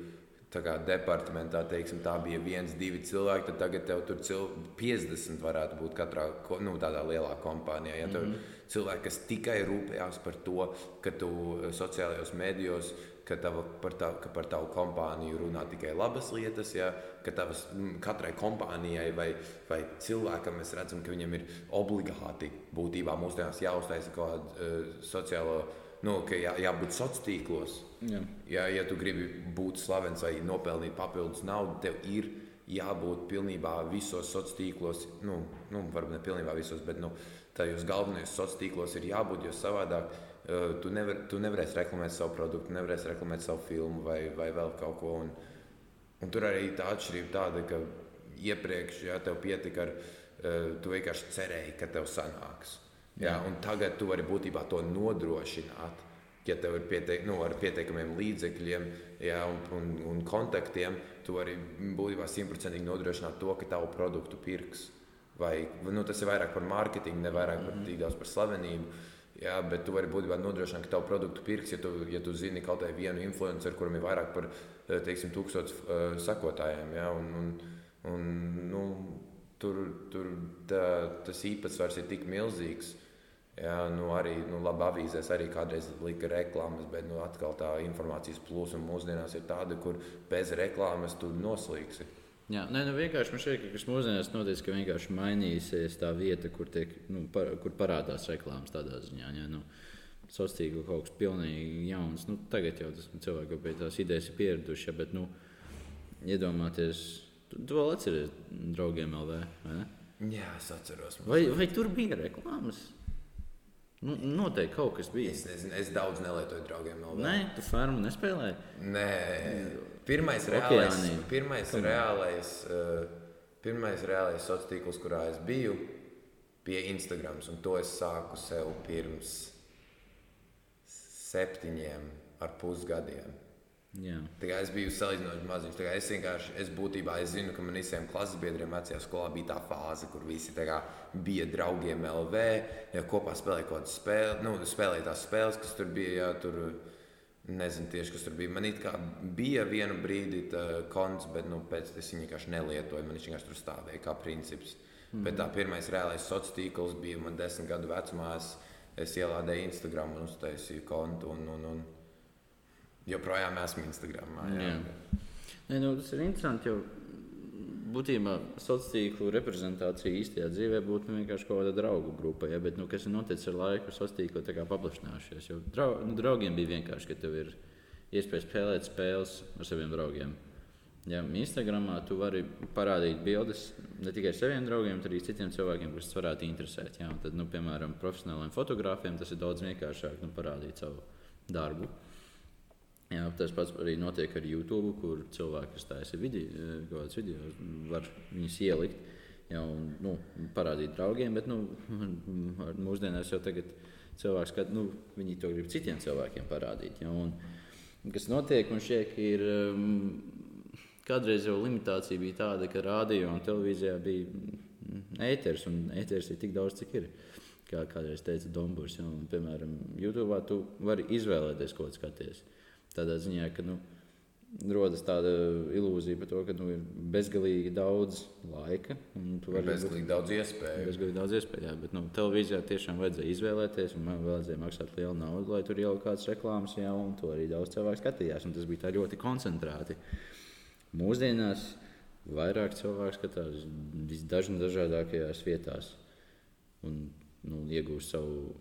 Speaker 2: tā kā departamentā teiksim, tā bija viens, divi cilvēki, tad tagad tev tur cil 50 varētu būt katrā nu, tādā lielā kompānijā. Ja mm -hmm. Cilvēki, kas tikai rūpējās par to, ka tu sociālajos mēdījos ka, tava, par, tā, ka par tavu kompāniju runā tikai labas lietas, ja, ka tavas, katrai kompānijai vai, vai cilvēkam mēs redzam, ka viņam ir obligāti būtībā mūsdienās jāuztaisa kaut kāda uh, sociālo. Nu, ka jā, jābūt sociālos tīklos. Jā. Ja, ja tu gribi būt slavens vai nopelnīt papildus naudu, tev ir jābūt pilnībā visos sociālos tīklos. Nu, nu, varbūt ne pilnībā visos, bet nu, tajos galvenajos sociālos tīklos ir jābūt, jo savādāk tu, nevar, tu nevarēsi reklamēt savu produktu, nevarēsi reklamēt savu filmu vai, vai vēl kaut ko. Un, un tur arī tā atšķirība tāda, ka iepriekš ja, tev pietika ar, tu vienkārši cerēji, ka tev sanāks. Ja, un tagad tu vari būtībā to nodrošināt. Ja tev ir pieteik, nu, pietiekamiem līdzekļiem ja, un, un, un kontaktiem, tu vari būtībā simtprocentīgi nodrošināt to, ka tavu produktu pirks. Vai, nu, tas ir vairāk par mārketingu, ne vairāk par, mm -hmm. daudz par slavenību. Jā, bet tu vari būtībā nodrošināt, ka tavu produktu pirks, ja tu, ja tu zini kaut kādu vienu influenceru, kuram ir vairāk par eh, teiksim, tūkstoš uh, sekotājiem. Jā, un, un, un, nu, tur tur tā, tas īpatsvars ir tik milzīgs. Jā, nu arī nu, labi avīzēs arī kādreiz lika reklāmas, bet nu, atkal tā informācijas plūsma mūsdienās ir tāda, kur bez reklāmas tu noslīgsi.
Speaker 1: Jā, nē, nu vienkārši man ka kas mūsdienās notiek, ka vienkārši mainīsies tā vieta, kur, tiek, nu, par, kur parādās reklāmas tādā ziņā. Jā, nu, Sociālā tīkla kaut kas pilnīgi jauns. Nu, tagad jau tas cilvēks pie tās idejas ir pieraduši, ja, bet nu, iedomāties, tu, tu vēl atceries draugiem LV.
Speaker 2: Jā, es atceros.
Speaker 1: Vai, vai tur bija reklāmas? Nu, noteikti kaut kas bija.
Speaker 2: Es, nezinu, es daudz nelietoju draugiem. LV.
Speaker 1: Nē, tu farmu nespēlēji.
Speaker 2: Nē, Pirmais reālais, pirmais reālais, uh, pirmais reālais sociālais tīkls, kurā es biju, bija Instagram. Un to es sāku sev pirms septiņiem ar pusgadiem. Es biju salīdzinoši maziņš. Es vienkārši, es būtībā, es zinu, ka man visiem klases biedriem vecajā skolā bija tā fāze, kur visi kā, bija draugiem LV, ja kopā spēlēja kaut kādas spēles, nu, spēlēja tās spēles, kas tur bija. Jā, tur, Nezinu tieši, kas tur bija. Man bija viena brīdi konts, bet nu, pēc tam es viņu vienkārši nelietoju. Man viņš vienkārši tur stāvēja kā princips. Mm. Bet tā pirmais reālais sociālais tīkls bija man desmit gadu vecumā. Es, es ielādēju Instagram un uztaisīju kontu. Un, un, un joprojām esmu Instagram. Jā. Jā.
Speaker 1: Nē, nu, tas ir interesanti, jo būtībā sociālo tīklu reprezentācija īstajā dzīvē būtu nu, vienkārši kaut kāda draugu grupa. Ja? Bet, nu, kas ir noticis ar laiku, sociālo tīklu paplašinājušies. Jo drau, nu, draugiem bija vienkārši, ka tev ir iespēja spēlēt spēles ar saviem draugiem. Ja, Instagramā tu vari parādīt bildes ne tikai saviem draugiem, bet arī citiem cilvēkiem, kas varētu interesēt. Ja? Tad, nu, piemēram, profesionāliem fotogrāfiem tas ir daudz vienkāršāk nu, parādīt savu darbu. Jā, tas pats arī notiek ar YouTube, kur cilvēki, kas taisa video, eh, video, var viņus ielikt jā, un nu, parādīt draugiem. Bet nu, mūsdienās jau tagad cilvēks, kad, nu, viņi to grib citiem cilvēkiem parādīt. Jā, un, kas notiek, man šķiet, ir. Kādreiz jau limitācija bija tāda, ka rādio un televīzijā bija ēteris, un ēteris ir tik daudz, cik ir. Kā kādreiz teica Dombūrs, piemēram, YouTube tu vari izvēlēties, ko skaties. Tādā ziņā, ka nu, rodas tāda ilūzija par to, ka nu, ir bezgalīgi daudz laika.
Speaker 2: Bezgalīgi būt, daudz iespēju.
Speaker 1: Bezgalīgi daudz iespēju, jā, bet nu, televīzijā tiešām vajadzēja izvēlēties, un man vajadzēja maksāt lielu naudu, lai tur ieliktu kādas reklāmas, jā, un to arī daudz cilvēku skatījās. Tas bija ļoti koncentrēti. Mūsdienās vairāk cilvēku skatās visdažādākajās vietās. Un nu, iegūst savu.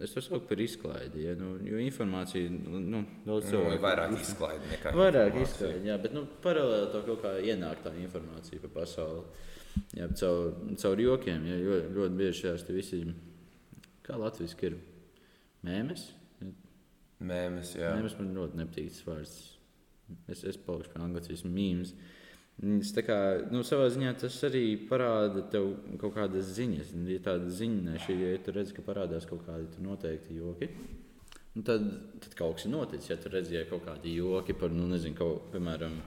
Speaker 1: Es to saucu par izklaidi. Ja? Nu, jo informācija nu, daudz
Speaker 2: nu, cilvēku nu, vairāk izklaidi nekā
Speaker 1: vairāk izklaidi. Jā, bet nu, paralēli to kaut kā ienāk tā informācija par pasauli. Jā, caur, caur jokiem. Jā, ļoti, ļoti bieži šās visi, kā latviešu ir mēmes.
Speaker 2: Mēmes, jā.
Speaker 1: Mēmes man ļoti nepatīk tas vārds. Es, es palikšu pie angļu mīmijas. Tas kā, nu, savā ziņā tas arī parāda tev kaut kādas ziņas. Ja tāda ziņa, ja tu redz, ka parādās kaut kādi noteikti joki, nu, tad, tad kaut kas ir noticis. Ja tu redzi, ja kaut kādi joki par, nu, nezinu, kaut, piemēram,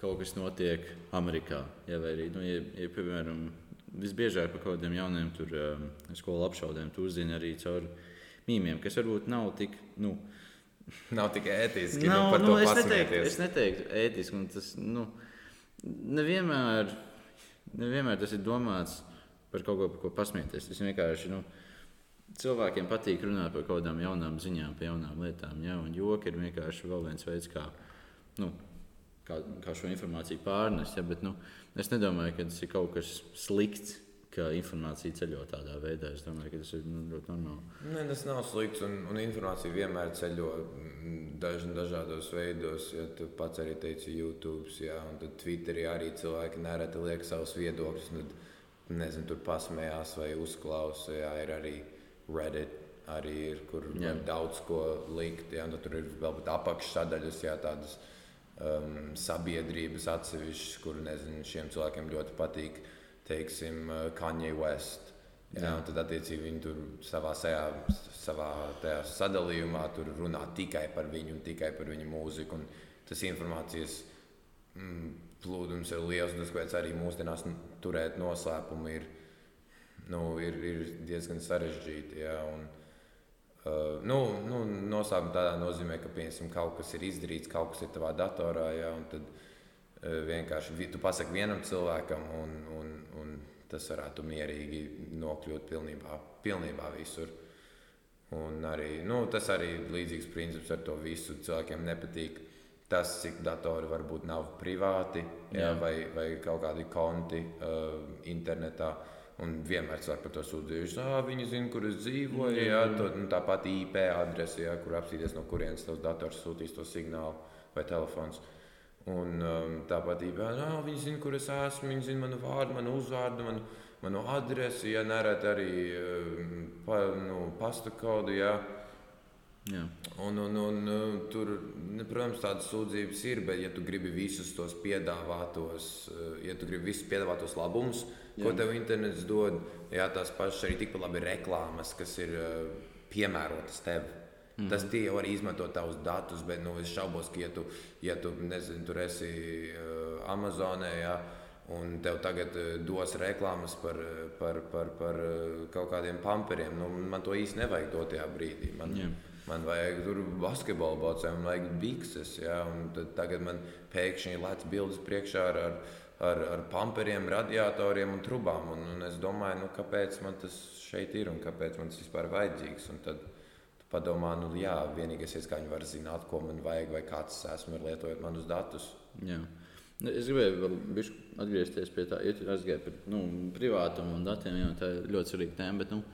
Speaker 1: kaut kas notiek Amerikā, ja, vai arī, nu, ja, ja, piemēram, visbiežāk par kaut kādiem jauniem tur, um, skolu apšaudēm, tu uzzini arī caur mīmiem, kas varbūt nav tik. Nu,
Speaker 2: nav tik ētiski.
Speaker 1: Nav,
Speaker 2: nu, par
Speaker 1: nu,
Speaker 2: to
Speaker 1: es, neteiktu, es neteiktu ētiski, tas nu, nevienmēr, nevienmēr tas ir domāts par kaut ko, par ko pasmieties. Tas vienkārši nu, cilvēkiem patīk runāt par kaut kādām jaunām ziņām, par jaunām lietām. Ja? Un joki ir vienkārši vēl viens veids, kā, nu, kā, kā šo informāciju pārnest. Ja? Bet, nu, es nedomāju, ka tas ir kaut kas slikts. Ka informācija ceļo tādā veidā. Es domāju, ka tas ir nu, ļoti normāli.
Speaker 2: Ne, tas nav slikts, un, un informācija vienmēr ceļo mm, daž, dažādos veidos. Ja tu pats arī teici, YouTube, jā, un tad Twitterī arī cilvēki nereti liek savus viedokļus. Tad, nezinu, tur pasmējās vai uzklausa. Jā, ir arī Reddit, arī ir, kur
Speaker 1: Jā.
Speaker 2: var daudz ko likt. Jā, tur ir vēl pat apakšsadaļas, jā, tādas um, sabiedrības atsevišķas, kur nezinu, šiem cilvēkiem ļoti patīk. Teiksim, uh, Kanye West. Jā,
Speaker 1: Jā.
Speaker 2: tad, attiecīgi, viņi tur savā, sajā, savā sadalījumā tur runā tikai par viņu un tikai par viņu mūziku. Un tas informācijas mm, plūdums ir liels, un tas, kāpēc arī mūsdienās turēt noslēpumu ir, nu, ir, ir diezgan sarežģīti. Jā, un, uh, nu, nu, noslēpumi tādā nozīmē, ka piemēram, kaut kas ir izdarīts, kaut kas ir tavā datorā, jā, un tad uh, vienkārši vi- tu pasaki vienam cilvēkam, un, un, un tas varētu mierīgi nokļūt pilnībā, pilnībā visur. Un arī, nu, tas arī ir līdzīgs princips ar to visu. Cilvēkiem nepatīk tas, cik datori varbūt nav privāti jā,
Speaker 1: Jā.
Speaker 2: vai, vai kaut kādi konti uh, internetā. Un vienmēr cilvēki par to sūdzējuši, ka viņi zina, kur es dzīvoju. Jā, to, nu, tā pati IP adrese, jā, kur apstīties, no kurienes tavs dators sūtīs to signālu vai telefons. Un um, tāpat jā, viņi zina, kur es esmu, viņi zina manu vārdu, manu uzvārdu, manu, manu adresi, ja nereti arī um, pa, nu, pasta kodu. Jā.
Speaker 1: Jā.
Speaker 2: Un, un, un, uh, tur, ne, protams, tādas sūdzības ir, bet, ja tu gribi visus tos piedāvātos, uh, ja tu gribi visus piedāvātos labumus, ko
Speaker 1: Jā.
Speaker 2: tev internets dod, jā, tās pašas arī tikpat labi reklāmas, kas ir uh, piemērotas tev. Mm. Tas tie jau arī izmanto tavus datus, bet nu, es šaubos, ka, ja tu, ja tu nezini, tur esi uh, Amazonē, jā, un tev tagad uh, dos reklāmas par, uh, par, par, par kaut kādiem pamperiem, nu, man to īsti nevajag dotajā brīdī. Man,
Speaker 1: Jā.
Speaker 2: Man vajag tur basketbola bocēm, man vajag bikses. Ja? Tagad man pēkšņi lēts bildes priekšā ar, ar, ar, ar pamperiem, radiatoriem un trubām. Un, un es domāju, nu, kāpēc man tas šeit ir un kāpēc man tas vispār ir vajadzīgs. Un tad padomā, nu, jā, vienīgais, kā viņi var zināt, ko man vajag, vai kāds es esmu, ir lietojot manus datus.
Speaker 1: Jā. Nu, Es gribēju atgriezties pie tā, ja tu aizgāji par nu, privātumu un datiem. Jā, tā ir ļoti svarīga tēma. Bet, nu,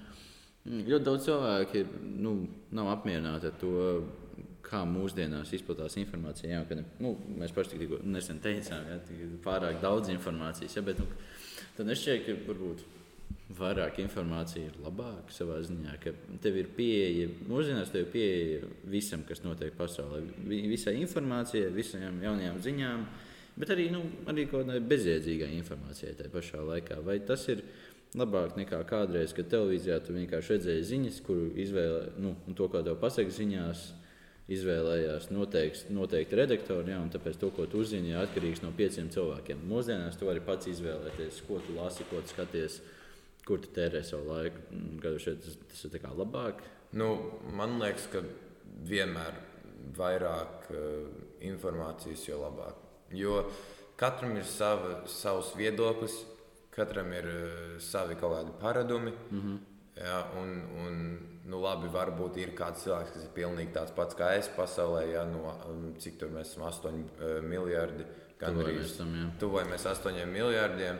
Speaker 1: mm, ļoti daudz cilvēku ir, nu, nav apmierināti ar to, kā mūsdienās izplatās informācija. Jā, ka, nu, mēs paši tikko nesen teicām, ka ir pārāk daudz informācijas. Jā, bet, nu, tad es šķiet, ka varbūt vairāk informācija ir labāka savā ziņā, ka tev ir pieeja, mūsdienās tev ir pieeja visam, kas notiek pasaulē, vi- visai informācijai, visām jaunajām ziņām, bet arī, nu, arī kaut kādai bezjēdzīgai informācijai tajā pašā laikā. Vai tas ir labāk nekā kādreiz, kad televīzijā tu vienkārši redzēji ziņas, kuru izvēle, nu, to, ko tev pasaka ziņās. Izvēlējās noteikti, noteikti redaktori, jā, un tāpēc to, ko tu uzzini, ir atkarīgs no pieciem cilvēkiem. Mūsdienās tu vari pats izvēlēties, ko tu lasi, ko tu skaties, kur tu tērē savu laiku. Gadu šeit tas, tas ir labāk.
Speaker 2: Nu, man liekas, ka vienmēr vairāk uh, informācijas, jo labāk. Jo katram ir sava, savs viedoklis, katram ir uh, savi kaut kādi paradumi. Mm -hmm. jā, un, un, nu, labi, varbūt ir kāds cilvēks, kas ir pilnīgi tāds pats kā es pasaulē. Nu, um, cik tur mēs esam? 8 uh, miljardi.
Speaker 1: Tuvojamies tam, jā.
Speaker 2: tuvojamies 8 miljardiem.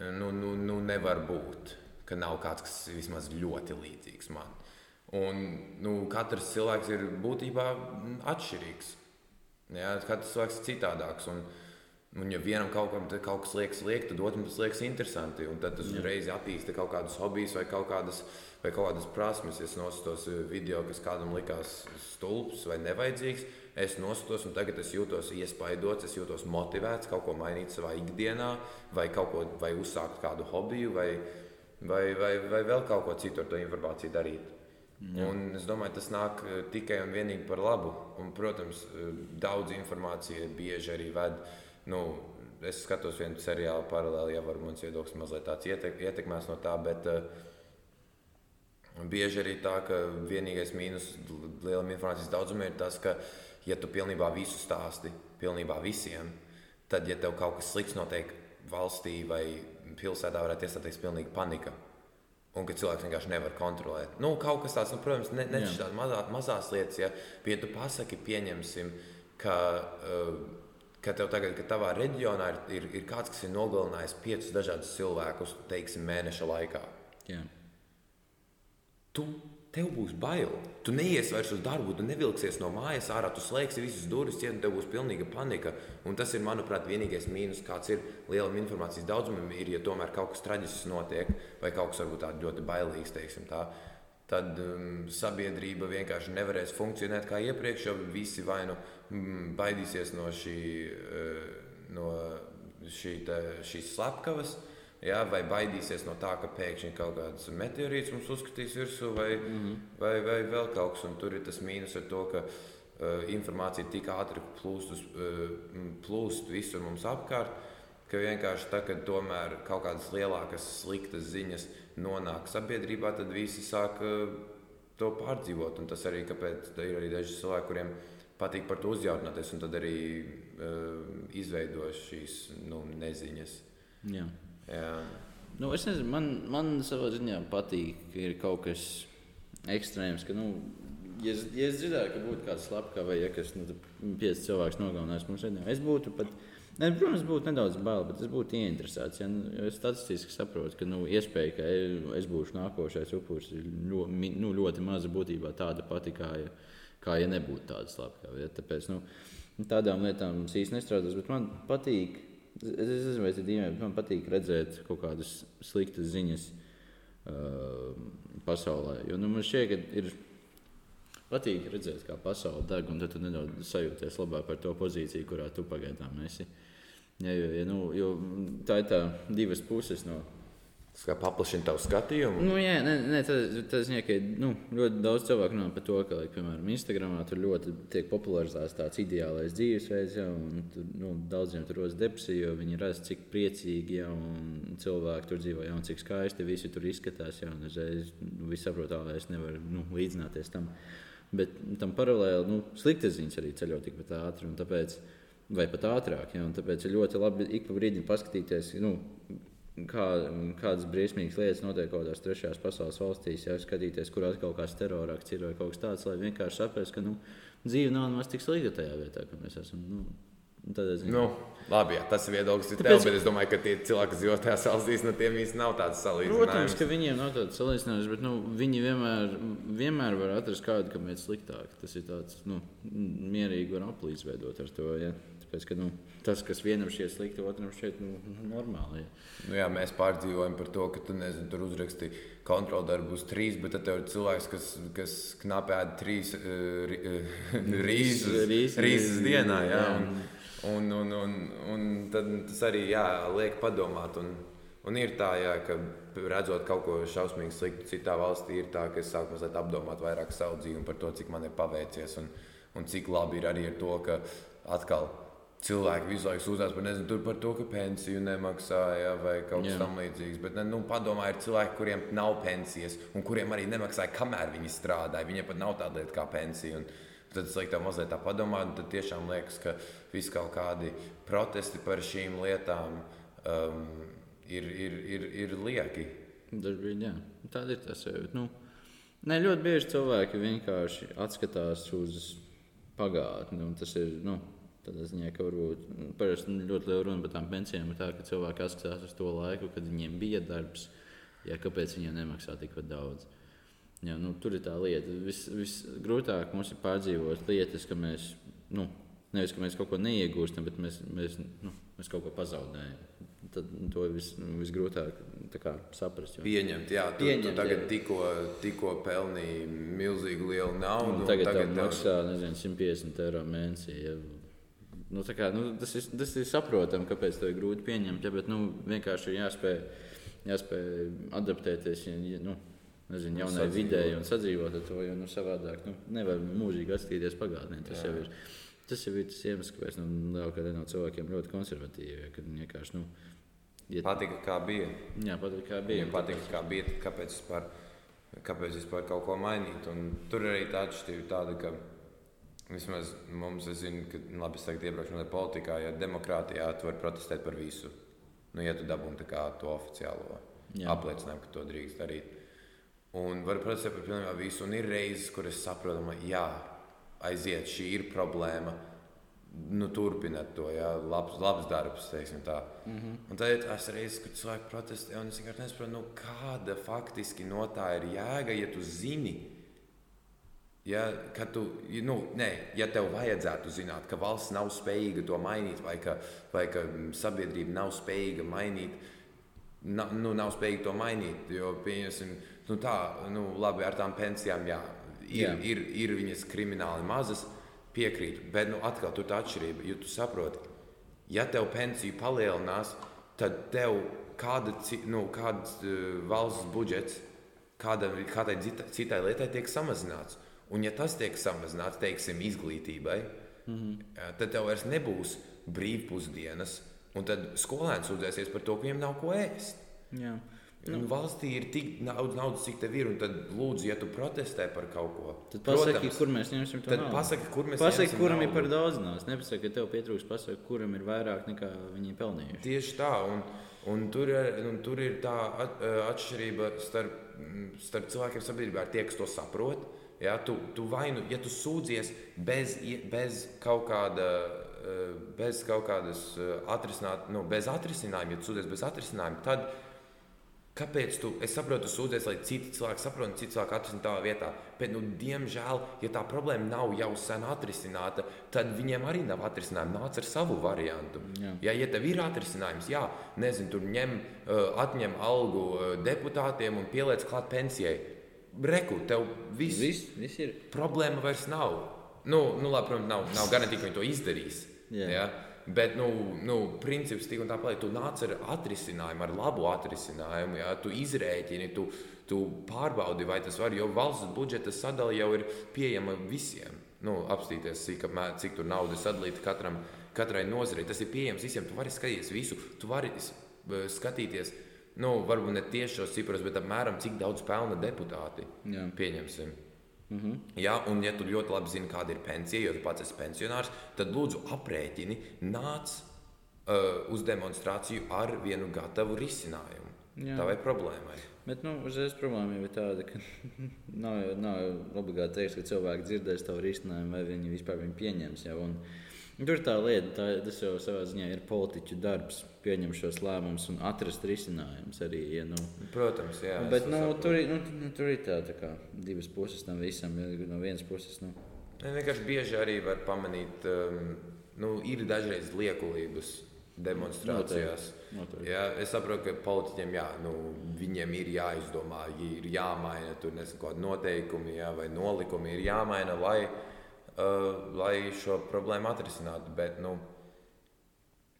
Speaker 2: Nu, nu, nu nevar būt, ka nav kāds, kas vismaz ļoti līdzīgs man. Un, nu, katrs cilvēks ir būtībā atšķirīgs. Jā, katrs cilvēks ir citādāks. Un, un ja vienam kaut, kam, kaut kas liekas lieki, tad otram tas liekas interesanti. Un tad tas uzreiz attīstīja kaut kādus hobijus vai kaut kādas, vai kaut kādas prasmes. Es noskatos video, kas kādam likās stulbs vai nevajadzīgs. Es noskatos, un tagad es jūtos iespaidots, es jūtos motivēts kaut ko mainīt savā ikdienā, vai, ko, vai uzsākt kādu hobiju, vai, vai, vai, vai vēl kaut ko citu ar to informāciju darīt. Un es domāju, tas nāk eh, tikai un vienīgi par labu. Un, protams, eh, daudz informācija bieži arī ved. Nu, es skatos vienu seriālu paralēli, ja varbūt mans viedoklis mazliet tāds ietek, ietekmēs no tā, bet, eh, bieži arī tā, ka vienīgais mīnus lielam informācijas daudzumam ir tas, ka, ja tu pilnībā visu stāsti, pilnībā visiem, tad, ja tev kaut kas slikts notiek valstī vai pilsētā, varētu iestāties pilnīga panika. Un ka cilvēks vienkārši nevar kontrolēt. Nu, kaut kas tāds, nu, protams, ne, ne tādas mazā, mazās lietas, ja, ja tu pasaki, pieņemsim, ka, uh, ka tev tagad, ka tavā reģionā ir, ir, ir kāds, kas ir nogalinājis piecus dažādus cilvēkus, teiksim, mēneša laikā.
Speaker 1: Jā.
Speaker 2: Tu tev būs bail. Tu neies vairs uz darbu, tu nevilksies no mājas ārā, tu slēgsi visas durvis, ciet, un tev būs pilnīga panika. Un tas ir, manuprāt, vienīgais mīnus, kāds ir lielam informācijas daudzumam, ir, ja tomēr kaut kas traģisks notiek, vai kaut kas varbūt tāds ļoti bailīgs, teiksim tā. Tad um, sabiedrība vienkārši nevarēs funkcionēt kā iepriekš, jo visi vai nu mm, baidīsies no, šī, uh, no šī, te, šīs slepkavas, uh, Ja, vai baidīsies no tā, ka pēkšņi kaut kāds meteorīts mums uzskatīs virsū, vai, mm -hmm. vai, vai vēl kaut kas. Un tur ir tas mīnus ar to, ka uh, informācija tik ātri plūst, uz, uh, plūst visur mums apkārt, ka vienkārši tā, kad tomēr kaut kādas lielākas sliktas ziņas nonāk sabiedrībā, tad visi sāk uh, to pārdzīvot. Un tas arī kāpēc ir arī daži cilvēki, kuriem patīk par to uzjautināties, un tad arī uh, izveido šīs nu, neziņas.
Speaker 1: Jā. Nu, es nezinu, man, man savā ziņā patīk, ka ir kaut kas ekstrēms. Ka, nu, ja, es, ja es dzirdētu, ka būtu kāds slepkavs vai ja kas nu, pieci cilvēks nogalinājis mums redzināt, es būtu pat. Ne, protams, būtu nedaudz bail, bet es būtu ieinteresēts. Ja, nu, es statistiski saprotu, ka nu, iespēja, ka es būšu nākošais upuris, ir ļoti, nu, ļoti maza būtībā tāda pati, kā ja, kā ja nebūtu tāda slepkava. Ja. Tāpēc nu, tādām lietām es īsti nestrādāju, bet man patīk Es, nezinu, vai tas ir dīvaini, bet man patīk redzēt kaut kādas sliktas ziņas uh, pasaulē. Jo nu, man šķiet, ka ir patīk redzēt, kā pasaule deg, un tad tu nedaudz sajūties labāk par to pozīciju, kurā tu pagaidām esi. Ja, jo, ja, nu, jo tā ir tā divas puses no
Speaker 2: kā paplašina tavu skatījumu.
Speaker 1: Nu, jā, nē, nē, tas, tas ziņā, ka nu, ļoti daudz cilvēku runā par to, ka, like, piemēram, Instagramā tur ļoti tiek popularizēts tāds ideālais dzīvesveids, ja, un tur, nu, daudziem tur rodas depresija, jo viņi redz, cik priecīgi, ja, un cilvēki tur dzīvo, ja, un cik skaisti visi tur izskatās, ja, un uzreiz nu, viss saprot, ka es nevaru nu, līdzināties tam. Bet tam paralēli nu, sliktas ziņas arī ceļo tikpat ātri, vai pat ātrāk, ja, tāpēc ir ļoti labi ik pa brīdim paskatīties, nu, kā, kādas briesmīgas lietas notiek kaut kādās trešajās pasaules valstīs, ja skatīties, kur atkal kāds terorakts ir vai kaut kas tāds, lai vienkārši saprastu, ka nu, dzīve nav nemaz tik slikta tajā vietā, kur mēs esam. Nu,
Speaker 2: Nu, labi, jā, tas ir viedoklis, ir tev, bet es domāju, ka tie cilvēki, kas dzīvo tajās valstīs, no tiem īstenībā nav tāds salīdzinājums.
Speaker 1: Protams, ka viņiem nav tāds salīdzinājums, bet nu, viņi vienmēr, vienmēr var atrast kādu, kam ir sliktāk. Tas ir tāds nu, mierīgi, var aplīsveidot ar to. Ja. Tāpēc, ka, nu, tas, kas vienam šķiet slikti, otram šķiet nu, normāli. Ja.
Speaker 2: Nu, jā, mēs pārdzīvojam par to, ka tu nezini, tur uzraksti kontroldarbu uz trīs, bet tad ir cilvēks, kas, kas knapi ēd trīs uh, rīzus dienā. Jā, un, un, un, un, un tad tas arī jā, liek padomāt. Un, Un ir tā, jā, ka redzot kaut ko šausmīgi sliktu citā valstī, ir tā, ka es sāku mazliet apdomāt vairāk savu dzīvi par to, cik man ir paveicies un, un cik labi ir arī ar to, ka atkal cilvēki visu laiku sūdzās par, nezinu, par to, ka pensiju nemaksāja vai kaut kas tamlīdzīgs. Bet, nu, padomā, ir cilvēki, kuriem nav pensijas un kuriem arī nemaksāja, kamēr viņi strādāja. Viņiem pat nav tāda lieta kā pensija. Un tad es lieku tā mazliet tā padomāt, un tad tiešām liekas, ka visi kaut kādi protesti par šīm lietām um, ir, ir, ir, ir lieki.
Speaker 1: Dažbrīd, jā. Tāda ir tas. Nu, ne, ļoti bieži cilvēki vienkārši atskatās uz pagātni. Tas ir. Nu, Tādā ziņā, ka varbūt nu, parasti ļoti liela runa par tām pensijām ir tā, ka cilvēki atskatās uz to laiku, kad viņiem bija darbs, ja kāpēc viņiem nemaksā tik daudz. Jā, nu, tur ir tā lieta. Vis, visgrūtāk mums ir pārdzīvot lietas, ka mēs, nu, nevis ka mēs kaut ko neiegūstam, bet mēs, mēs, nu, mēs kaut ko pazaudējam. Tad nu, to vis, visgrūtāk kā, saprast.
Speaker 2: Jo. Pieņemt, jā, tu, Pieņemt, tu tagad tikko, tikko pelnīji milzīgi lielu naudu.
Speaker 1: Nu, tagad tagad maksā nezinu, 150 eiro mēnesī. Ja Nu, kā, nu, tas, ir, tas ir saprotami, kāpēc to ir grūti pieņemt. Ja, bet nu, vienkārši ir jāspēj, jāspēj adaptēties ja, nu, nezinu, jaunai videi un sadzīvot ar to. Jo nu, savādāk nu, nevar mūžīgi atskatīties pagātnē. Tas jau ir. Tas jau ir tas iemesls, kāpēc nu, lielākā daļa no cilvēkiem ļoti konservatīvi. Kad viņi vienkārši nu,
Speaker 2: iet... patika, kā bija.
Speaker 1: Jā, patika, kā bija.
Speaker 2: Viņam patika, kā bija. Kāpēc vispār kāpēc vispār kaut ko mainīt. Un tur arī tā atšķirība tāda, ka vismaz mums, es zinu, ka labi, es tagad iebraukšu no politikā, ja demokrātijā tu vari protestēt par visu. Nu, ja tu dabūni to oficiālo Jā. apliecinājumu, ka to drīkst darīt. Un var protestēt par pilnībā visu. Un ir reizes, kur es saprotu, ka jā, aiziet, šī ir problēma. Nu, turpiniet to, ja labs, labs darbs, teiksim tā. Mm -hmm. Un tad ir tās reizes, kad cilvēki protestē, un es vienkārši nesaprotu, nu, kāda faktiski no tā ir jēga, ja tu zini, Ja, tu, nu, nē, ja tev vajadzētu zināt, ka valsts nav spējīga to mainīt, vai ka, vai ka sabiedrība nav spējīga mainīt, na, nu, nav spējīga to mainīt, jo, pieņemsim, nu, tā, nu, labi, ar tām pensijām, jā, ir, jā. ir, ir viņas krimināli mazas, piekrītu, bet, nu, atkal tur tā atšķirība, jo tu saproti, ja tev pensija palielinās, tad tev kāda, nu, kāds uh, valsts budžets kāda, kādai citai lietai tiek samazināts. Un, ja tas tiek samazināts, teiksim, izglītībai, mm -hmm. tad tev vairs nebūs brīvpusdienas, un tad skolēns sūdzēsies par to, ka viņiem nav ko ēst. Jā. Nu, un valstī ir tik daudz naudas, cik tev ir, un tad lūdzu, ja tu protestē par kaut ko,
Speaker 1: tad pasaki, Protams, kur mēs ņemsim to
Speaker 2: naudu. Pasaki, kur mēs
Speaker 1: pasaki, kuram naudu. ir par daudz naudas. Nepasaki, ka tev pietrūks, pasaki, kuram ir vairāk nekā viņi pelnījuši.
Speaker 2: Tieši tā, un, un, tur, ir, un tur ir tā atšķirība starp, starp cilvēkiem sabiedrībā, tie, kas to saprot Ja, tu, tu vainu, ja tu sūdzies bez, bez kaut kāda. Eh, bez kaut kādas eh, atrisināt, nu, bez atrisinājuma, ja tu sūdzies bez atrisinājuma, tad kāpēc tu, es saprotu, tu sūdzies, lai citi cilvēki saprotu, citi cilvēki atrisinātu tavā vietā. Bet, nu, diemžēl, ja tā problēma nav jau sen atrisināta, tad viņiem arī nav atrisinājuma. Nāc ar savu variantu. Jā. Ja, ja tev ir atrisinājums, jā, nezinu, tur ņem, eh, atņem algu deputātiem un pieliec klāt pensijai reku, tev viss,
Speaker 1: viss, viss ir.
Speaker 2: Problēma vairs nav. Nu, nu labi, protams, nav, nav garantīva, ka viņi to izdarīs. Yeah. Ja? Bet, nu, nu, princips tik un tā paliek. Tu nāc ar atrisinājumu, ar labu atrisinājumu. Ja? Tu izrēķini, tu, tu pārbaudi, vai tas var. Jo valsts budžeta sadale jau ir pieejama visiem. Nu, apstīties, cik, cik tur naudas sadalīta katram, katrai nozarei. Tas ir pieejams visiem. Tu vari skatīties visu. Tu vari skatīties nu, varbūt ne tieši šos ciprus, bet apmēram cik daudz pelna deputāti. Jā. Pieņemsim. Mm -hmm. Ja, un, ja tu ļoti labi zini, kāda ir pensija, jo tu pats esi pensionārs, tad lūdzu aprēķini, nāc uh, uz demonstrāciju ar vienu gatavu risinājumu. Jā. Tā vai problēmai.
Speaker 1: Bet nu, uzreiz problēma jau ir tāda, ka nav, nav obligāti teikt, ka cilvēki dzirdēs tavu risinājumu, vai viņi vispār viņu pieņems. Jau, un, Tur tā lieta, tā, tas jau savā ziņā ir politiķu darbs, pieņemt šos lēmumus un atrast risinājumus arī. Ja, nu,
Speaker 2: Protams, jā.
Speaker 1: Bet nu, tur, nu, nu, tur ir tā, tā kā divas puses tam visam. No vienas puses, nu.
Speaker 2: Ne, vienkārši bieži arī var pamanīt, um, nu, ir dažreiz liekulības demonstrācijās. Noteikti. Noteikti. Jā, es saprotu, ka politiķiem jā, nu, viņiem ir jāizdomā, ir jāmaina tur nezinu, kādi noteikumi jā, vai nolikumi, ir jāmaina, lai lai šo problēmu atrisinātu. Bet, nu,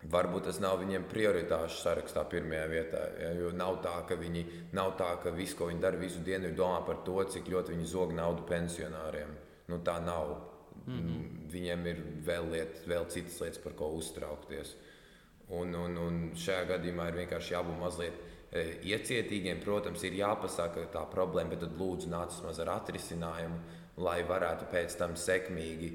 Speaker 2: Varbūt tas nav viņiem prioritāšu sarakstā pirmajā vietā. Ja, jo nav tā, ka viņi nav tā, ka viss, ko viņi dara visu dienu, ir domā par to, cik ļoti viņi zog naudu pensionāriem. Nu, tā nav. Mm -hmm. Viņiem ir vēl, liet, vēl citas lietas, par ko uztraukties. Un, un, un šajā gadījumā ir vienkārši jābūt mazliet e, iecietīgiem. Protams, ir jāpasaka tā problēma, bet tad lūdzu nāc vismaz ar atrisinājumu lai varētu pēc tam sekmīgi.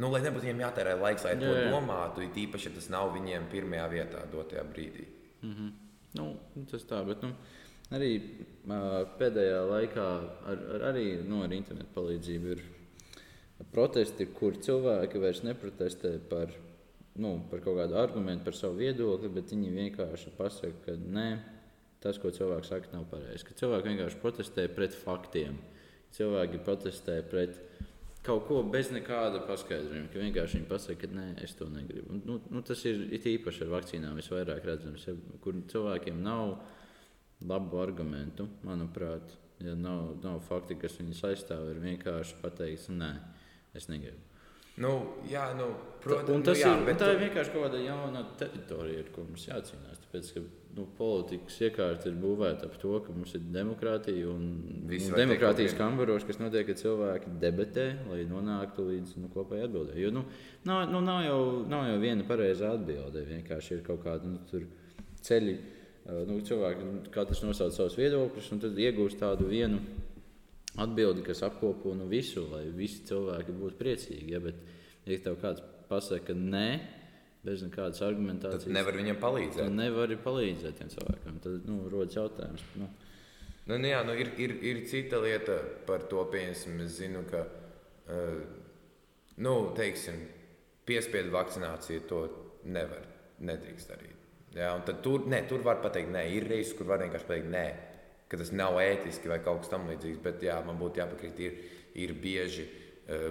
Speaker 2: Nu, lai nebūtu viņiem jātērē laiks, lai jā, to jā. domātu, it īpaši, ja tas nav viņiem pirmajā vietā, dotajā brīdī.
Speaker 1: Mm -hmm. nu, tas tā, bet nu, arī uh, pēdējā laikā ar, ar, arī nu, ar internetu palīdzību ir protesti, kur cilvēki vairs neprotestē par, nu, par kaut kādu argumentu, par savu viedokli, bet viņi vienkārši pasaka, ka nē, tas, ko cilvēks saka, nav pareizi. Ka cilvēki vienkārši protestē pret faktiem cilvēki protestē pret kaut ko bez nekāda paskaidrojuma. Ka vienkārši viņi pasakā, ka nē, es to negribu. Un, nu, nu, tas ir īpaši ar vakcīnām visvairāk redzams, ja, kur cilvēkiem nav labu argumentu, manuprāt. Ja nav, nav fakti, kas viņus aizstāv, ir vienkārši pateikt, nē, es negribu.
Speaker 2: Nu, jā, nu, protams,
Speaker 1: un tas nu, jā, ir, tā tu... ir vienkārši kaut kāda jauna teritorija, ar ko mums jācīnās. Tāpēc, ka nu, politikas iekārta ir būvēta ap to, ka mums ir demokrātija un nu, demokrātijas kambaros, kas notiek, ka cilvēki debatē, lai nonāktu līdz nu, kopējai atbildēji. Jo nu, nav, nu, nav, jau, nav jau viena pareiza atbilde. Vienkārši ir kaut kādi nu, ceļi. Nu, cilvēki katrs nosauc savus viedokļus un tad iegūst tādu vienu atbildi, kas apkopo nu, visu, lai visi cilvēki būtu priecīgi. Ja, bet, ja tev kāds pasaka, ka nē, bez nekādas argumentācijas,
Speaker 2: tad nevar viņam palīdzēt.
Speaker 1: Tad nevar palīdzēt tiem cilvēkiem. Tad nu, rodas jautājums. Nu.
Speaker 2: Nu, nu, jā, nu, ir, ir, ir cita lieta par to, piemēram, es zinu, ka uh, nu, teiksim, piespiedu vakcināciju to nevar, nedrīkst darīt. Jā, tur, ne, tur var pateikt, nē, ir reizes, kur var vienkārši pateikt, nē, ka tas nav ētiski vai kaut kas tamlīdzīgs. Bet jā, man būtu jāpakrīt, ir, ir bieži. Uh,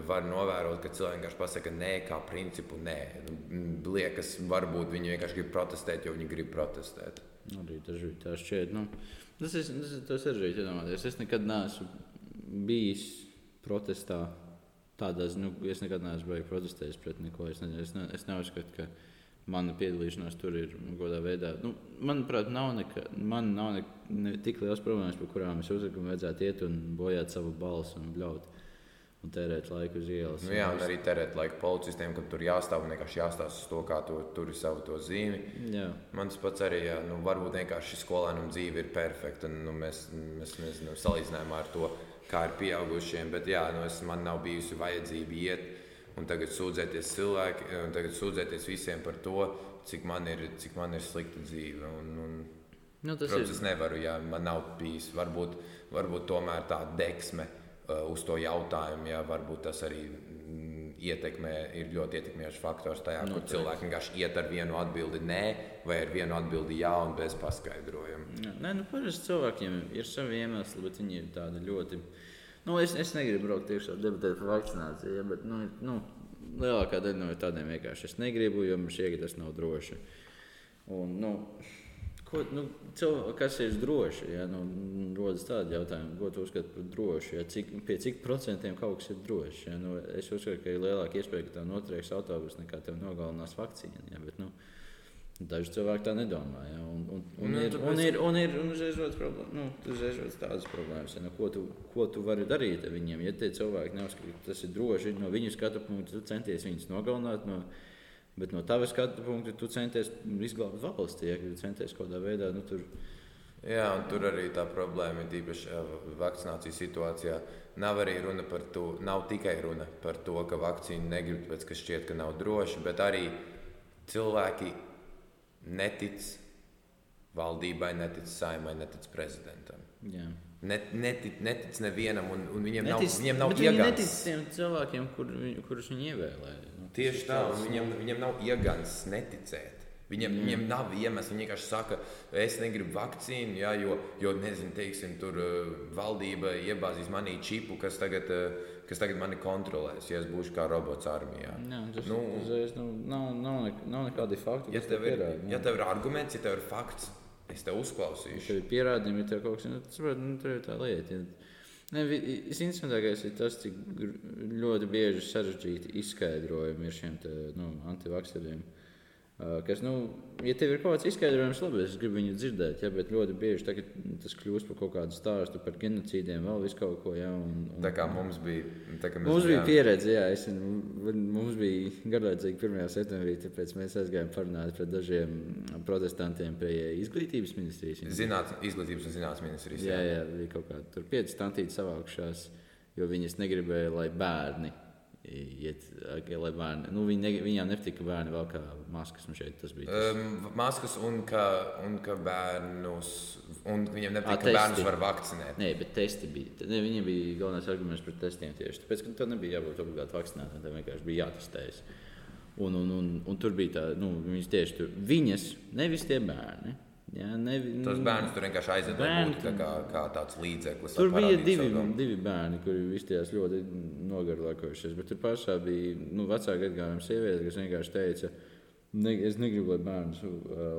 Speaker 2: var novērot, ka cilvēki vienkārši pasakā, nē, kā principu, nē. Nu, liekas, varbūt viņi vienkārši grib protestēt, jo viņi grib protestēt.
Speaker 1: Arī daži tā šķiet. Nu, tas ir sarežģīti iedomāties. Es nekad neesmu bijis protestā. Tādā ziņā, nu, es nekad neesmu protestējis pret neko. Es, ne, es, ne, es neuzskatu, ka mana piedalīšanās tur ir godā veidā. Nu, manuprāt, nav, neka, man nav ne, ne tik liels problēmas, par kurām es uzskatu, ka vajadzētu iet un bojāt savu balsi un bļaut. Un tērēt laiku uz ielas.
Speaker 2: Nu, jā, un arī tērēt laiku policistiem, kad tur jāstāv un vienkārši jāstāsta to, kā tu turi savu to zīmi.
Speaker 1: Jā.
Speaker 2: Man tas pats arī, jā, nu, varbūt vienkārši skolēnam dzīve ir perfekta. Nu, mēs, mēs nezinu, salīdzinājumā ar to, kā ir pieaugušiem, bet jā, nu, es, man nav bijusi vajadzība iet un tagad sūdzēties cilvēki, un tagad sūdzēties visiem par to, cik man ir, cik man ir slikta dzīve. Un, un,
Speaker 1: nu,
Speaker 2: protams,
Speaker 1: ir...
Speaker 2: es nevaru, ja man nav bijis varbūt, varbūt tomēr tā deksme uh, uz to jautājumu, ja varbūt tas arī mm, ietekmē, ir ļoti ietekmējošs faktors tajā, nu, kur cilvēki vienkārši iet ar vienu atbildi nē, vai ar vienu atbildi jā, un bez paskaidrojuma.
Speaker 1: Nē, nu, parasti cilvēkiem ir savi iemesli, bet viņi ir tādi ļoti Nu, es, es negribu braukt ar debatēt par vakcināciju, ja, bet nu, nu, lielākā daļa no tādiem vienkārši es negribu, jo man šķiet, ka tas nav droši. Un, nu, ko, nu, cilvē, kas ir droši? Ja, nu, rodas tādi jautājumi, ko tu uzskati par drošu. Ja, cik, pie cik procentiem kaut kas ir drošs? Ja, nu, es uzskatu, ka ir lielāka iespēja, ka tev notrieks autobus nekā tev nogalinās vakcīna. Ja, bet, nu, Daži cilvēki tā nedomā. Ja? Un, un, un, nu, ir, un, ir, un ir un rodas problēma, nu, tādas problēmas. Ja? Nu, ko, tu, ko tu vari darīt ar viņiem? Ja tie cilvēki neuzskata, ka tas ir droši, no viņu skatu punkta tu centies viņus nogalināt. No, bet no tava skatu punkta tu centies izglābt valsti, ja tu centies kaut kādā veidā. Nu, tur,
Speaker 2: Jā, un tur arī tā problēma ir īpaši vakcinācijas situācijā. Nav arī runa par to, nav tikai runa par to, ka vakcīnu negrib, tāpēc ka šķiet, ka nav droši, bet arī cilvēki netic valdībai, netic saimai, netic prezidentam.
Speaker 1: Jā.
Speaker 2: Net, netic, netic nevienam, un, un viņiem netic, nav, viņiem nav iegāns.
Speaker 1: Viņi netic tiem cilvēkiem, kur, kurus viņi ievēlēja.
Speaker 2: Nu, Tieši tā, un viņiem, viņiem nav iegāns neticēt. Viņiem, mm. viņiem nav iemesls. Viņi vienkārši saka, es negribu vakcīnu, jā, jo, jo nezinu, teiksim, tur uh, valdība iebāzīs manī čipu, kas tagad uh, kas tagad mani kontrolēs, ja es būšu kā robots armijā.
Speaker 1: Jā, tas nu, uzreiz, nu, nav, nav, nek nav nekādi fakti.
Speaker 2: Ja tev, ir, pierādi, ja tev ir arguments, ja tev ir fakts, es tev uzklausīšu. Ja
Speaker 1: tev ir pierādījumi, ja tev kaut kas nu, tas, nu, tur ir tā lieta. Ja. Ne, Visinteresantākais ir tas, cik ļoti bieži sarežģīti izskaidrojumi ir šiem te, nu, antivakseriem. Uh, Kas, nu, ja tev ir kaut kāds izskaidrojums, labi, es gribu viņu dzirdēt, ja, bet ļoti bieži tas kļūst par kaut kādu stāstu par genocīdiem, vēl visu kaut ko. Ja, un, un,
Speaker 2: tā kā mums bija,
Speaker 1: tā kā mums bija pieredze, jā, es, mums bija garlaicīgi 1. septembrī, tāpēc mēs aizgājām parunāt par dažiem protestantiem pie izglītības ministrijas.
Speaker 2: Zināt, izglītības un zinātnes ministrijas.
Speaker 1: Jā, jā, jā bija kaut kādi tur pieci stantīti savākšās, jo viņas negribēja, lai bērni iet, lai bērni, nu, viņi ne, viņām nepatika bērni vēl kā maskas. Šeit, tas bija tas.
Speaker 2: Um, maskas un ka, un ka bērnus, un viņiem nepatika, ka bērnus var vakcinēt.
Speaker 1: Nē, bet testi bija. Ne, viņiem bija galvenais arguments pret testiem tieši tāpēc, ka tev nebija jābūt obligāti vakcinētam, tev vienkārši bija jātestējas. Un, un, un, un tur bija tā, nu, viņas tieši tur, viņas, nevis tie bērni. Jā, nevi,
Speaker 2: Tos nu, bērnus tur vienkārši aizvedīja tā kā, kā tāds līdzeklis.
Speaker 1: Tur bija divi, savu. divi bērni, kuri izties ļoti nogarlakojušies. Bet tur pašā bija nu, vecāka gadījuma sieviete, kas vienkārši teica, ne, es negribu, lai bērnus,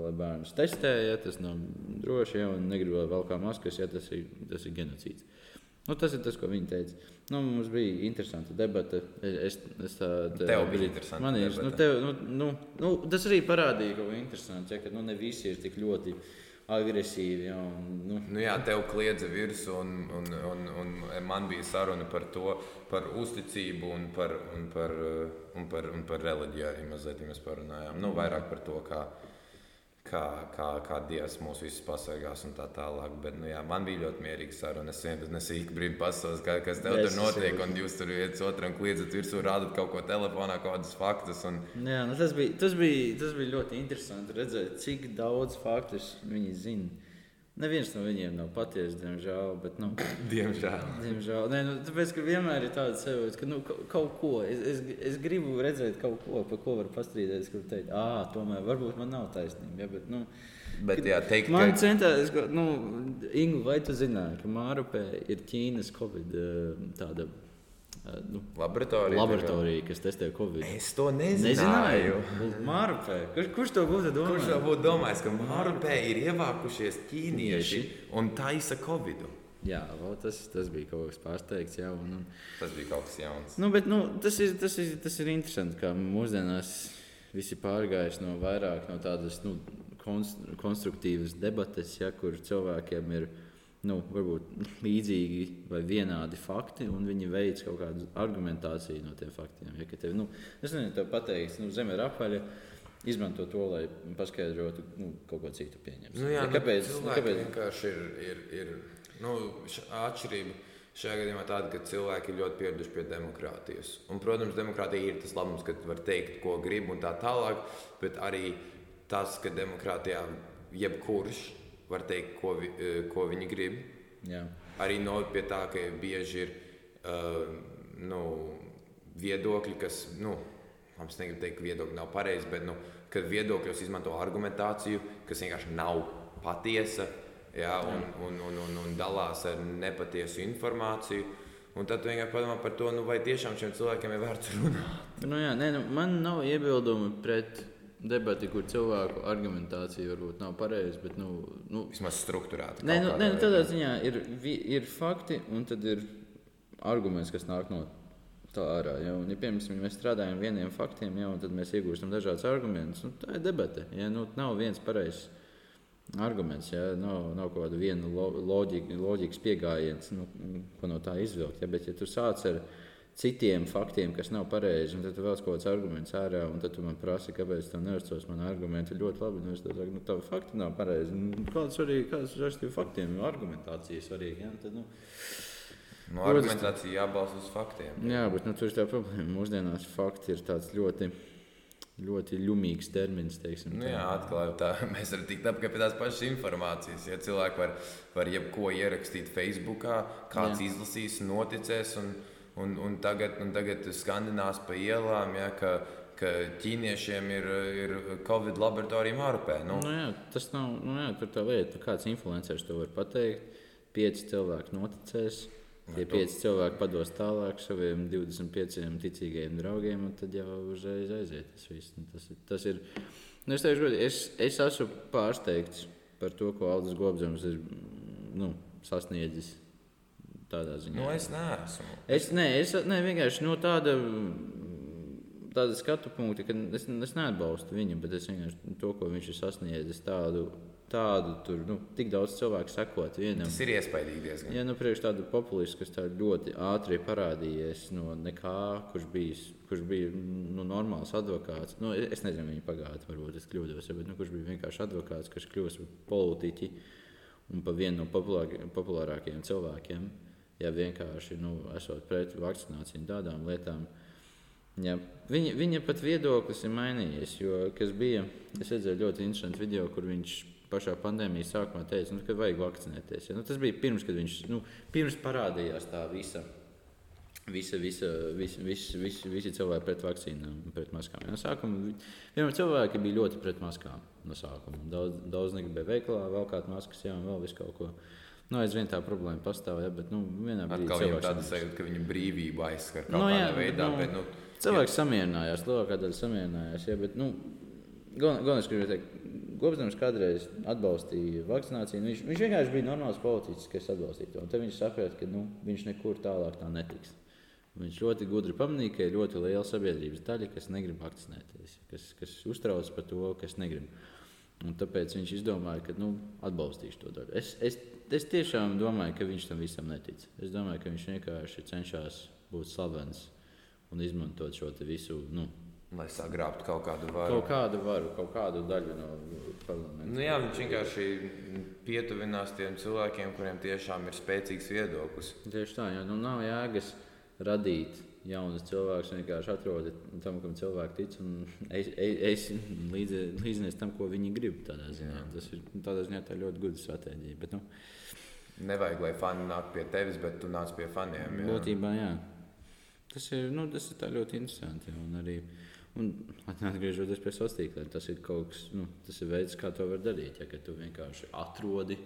Speaker 1: lai bērnus testē, ja tas nav droši, ja, un negribu, lai valkā maskas, ja tas ir, tas ir genocīds. Nu, tas ir tas, ko viņi teica. Nu, mums bija interesanta debata. Es, es tā,
Speaker 2: tā, tev bija interesanti.
Speaker 1: Man ir, nu, tev, nu, nu, nu, tas arī parādīja kaut ko interesantu, ja, ka nu, ne visi ir tik ļoti agresīvi. Ja, un, nu.
Speaker 2: Nu, jā, tev kliedza virsū, un, un, un, un man bija saruna par to, par uzticību un par, un par, un par, un par reliģiju arī mazliet mēs parunājām. Nu, vairāk par to, kā kā, kā, kā Dievs mūs visus pasargās un tā tālāk. Bet, nu, jā, man bija ļoti mierīga saruna. Es vienkārši nesīku brīdi pasaules, kā, kas tev tur notiek, un jūs tur viens otram kliedzat virsū, rādat kaut ko telefonā, kādus faktus. Un...
Speaker 1: Jā, nu, tas, bija, tas, bija, tas bija ļoti interesanti redzēt, cik daudz faktus viņi zina. Neviens no viņiem nav patiesa, diemžēl. Bet, nu,
Speaker 2: diemžēl.
Speaker 1: diemžēl. Nē, nu, tāpēc, ka vienmēr ir tāds sajūta, ka nu, kaut ko es, es, es gribu redzēt, kaut ko, par ko var pastrīdēties. Kur teikt, ah, tomēr varbūt man nav taisnība. Ja, bet, nu,
Speaker 2: Bet, jā, teikt,
Speaker 1: man ka... centās, nu, Ingu, vai tu zināji, ka Mārupē ir Ķīnas Covid tāda
Speaker 2: nu, laboratorija,
Speaker 1: laboratorija kas testē Covid.
Speaker 2: Es to nezināju.
Speaker 1: nezināju. Mārupē. Kurš, kurš to būtu domājis?
Speaker 2: Kurš to būtu domājis, ka Mārupē ir ievākušies ķīnieši un taisa Covid?
Speaker 1: Jā, vēl, tas, tas bija kaut kas pārsteigts. Jā, un, un...
Speaker 2: Tas bija kaut kas jauns.
Speaker 1: Nu, bet, nu, tas, ir, tas, ir, tas ir interesanti, kā mūsdienās visi pārgājuši no vairāk no tādas nu, konstruktīvas debates, ja, kur cilvēkiem ir ielikās nu, varbūt līdzīgi vai vienādi fakti, un viņi veic kaut kādu argumentāciju no tiem faktiem. Ja, tev, nu, es nezinu, tev pateiks, nu, Zeme ir apaļa. Izmanto to, lai paskaidrotu nu, kaut ko citu.
Speaker 2: Nu, jā, ja, kāpēc? Nu, kāpēc? vienkārši ir, ir, ir nu, atšķirība. Šajā gadījumā tāda, ka cilvēki ir ļoti pieraduši pie demokrātijas. Un, protams, demokrātija ir tas labums, ka var teikt, ko grib un tā tālāk, bet arī tas, ka demokrātijā jebkurš var teikt, ko, vi, eh, ko viņi grib.
Speaker 1: Jā.
Speaker 2: Arī no pie tā, ka bieži ir uh, nu, viedokļi, kas, nu, es negribu teikt, ka viedokļi nav pareizi, bet nu, kad viedokļos izmanto argumentāciju, kas vienkārši nav patiesa, jā, un, un, un, un, un dalās ar nepatiesu informāciju. Un tad vienkārši padomā par to, nu, vai tiešām šiem cilvēkiem ir vērts runāt.
Speaker 1: Nu, jā, nē, nu, man nav iebildumi pret debati, kur cilvēku argumentācija varbūt nav pareiza, bet nu, nu,
Speaker 2: vismaz struktūrēta.
Speaker 1: Nē, nu, nē nu, tādā ziņā ir, ir fakti un tad ir arguments, kas nāk no tā ārā. Ja, un, ja, piemēram, mēs strādājam ar vieniem faktiem, ja, tad mēs iegūstam dažādas argumentus. Nu, tā ir debata. Ja, nu, nav viens pareizs arguments, ja, nav, nav kaut kāda viena loģika, loģikas pieejams, nu, ko no tā izvilkt. Ja, bet, ja tu sāc ar citiem faktiem, kas nav pareizi, tad tu vēl kaut kāds arguments ārā, un tad tu man prasi, kāpēc tu neuzticos man argumenti. Ļoti labi, nu es saku, nu tavi fakti nav pareizi. Nu, kāds arī, kāds ar šiem faktiem, argumentācija svarīga. Ja? Tad, nu,
Speaker 2: Nu, argumentācija jābalsta uz faktiem.
Speaker 1: Jā, bet nu, tur ir tā problēma. Mūsdienās fakti ir tāds ļoti ļoti ļumīgs termins. Teiksim,
Speaker 2: nu, jā, atkal tā, mēs varam tikt apkārt pie tās pašas informācijas. Ja cilvēki var, var jebko ierakstīt Facebook, kāds jā. izlasīs, noticēs. Un, Un, un tagad, un tagad skandinās pa ielām, ja, ka, ka ķīniešiem ir, ir Covid laboratorija Mārupē.
Speaker 1: Nu. Nu, jā, tas nav nu, jā, tā lieta. Kāds influenceris to var pateikt? Pieci cilvēki noticēs. Tie pieci cilvēki pados tālāk saviem 25 ticīgajiem draugiem, un tad jau uzreiz aiziet. Tas, viss. Nu, tas, tas ir. Nu, es, teikšu, es, es esmu pārsteigts par to, ko Aldis Gobsams ir nu, sasniedzis tādā ziņā.
Speaker 2: Nu, es neesmu.
Speaker 1: Es, ne, es ne, vienkārši no tāda, tāda skatu punkta, ka es, es neatbalstu viņu, bet es vienkārši to, ko viņš ir sasniedzis, tādu. Tādu tur nu, tik daudz cilvēku sekot vienam.
Speaker 2: Tas ir iespaidīgi diezgan.
Speaker 1: Ja nu priekš tādu populistu, kas tā ļoti ātri parādījies no nekā, kurš bija, kurš bija nu, normāls advokāts. Nu, es nezinu, viņa pagātnē, varbūt es kļūdos, bet nu, kurš bija vienkārši advokāts, kas kļūst par politiķi un par vienu no populārākajiem cilvēkiem ja vienkārši nu, esot pret vakcināciju un tādām lietām. Ja, viņa, viņa pat viedoklis ir mainījies. Jo, bija, es redzēju ļoti interesantu video, kur viņš pašā pandēmijas sākumā teica, nu, ka vajag vakcinēties. Ja? Nu, tas bija pirms, kad viņš nu, pirms parādījās tā visa. Visa, visa, visa, visa, visa, visi cilvēki pret vakcīnām, pret maskām. Ja, no sākuma vienmēr cilvēki bija ļoti pret maskām. No sākuma. Daudz, daudz negribēja veikalā, vēl kādu maskas, jā, un vēl visu kaut ko. Uh, Nu, aizvien tā problēma pastāv, ja, bet nu, vienā brīdī
Speaker 2: cilvēks tāda sajūta, ka viņa brīvība aizskar kaut nu, kādā jā, veidā. Bet, nu, bet,
Speaker 1: nu, cilvēks jā. samierinājās, lielākā daļa samierinājās. Ja, bet, nu, Galvenais, ka viņš Gobsdams kādreiz atbalstīja vakcināciju. Viņš, viņš vienkārši bija normāls politiķis, kas atbalstīja to. Tad viņš saprata, ka nu, viņš nekur tālāk tā netiks. Viņš ļoti gudri pamanīja, ka ir ļoti liela sabiedrības daļa, kas negrib vakcinēties, kas, kas uztrauc par to, kas negrib. Un tāpēc viņš izdomāja, ka nu, atbalstīšu to daļu. Es, es es tiešām domāju, ka viņš tam visam netic. Es domāju, ka viņš vienkārši cenšas būt slavens un izmantot šo visu nu,
Speaker 2: Lai sagrābtu kaut kādu varu.
Speaker 1: Kaut kādu varu, kaut kādu daļu no parlamenta.
Speaker 2: Nu, jā, viņš vienkārši pietuvinās tiem cilvēkiem, kuriem tiešām ir spēcīgs viedoklis.
Speaker 1: Tieši tā, jo nu, nav jēgas radīt jaunus cilvēkus. Vienkārši atrodi tam, kam cilvēki tic, un es, es līdzi, līdzinies tam, ko viņi grib. Tādā ziņā. Tas ir tādā ziņā tā ļoti gudra stratēģija. Bet, nu,
Speaker 2: Nevajag, lai fani nāk pie tevis, bet tu nāc pie faniem. Jā.
Speaker 1: būtībā, jā. Tas ir, nu, tas ir ļoti interesanti. jā, Un arī un atgriežoties pie sociāliem tīkliem, tas ir kaut kas, nu, tas ir veids, kā to var darīt. Ja, tu vienkārši atrodi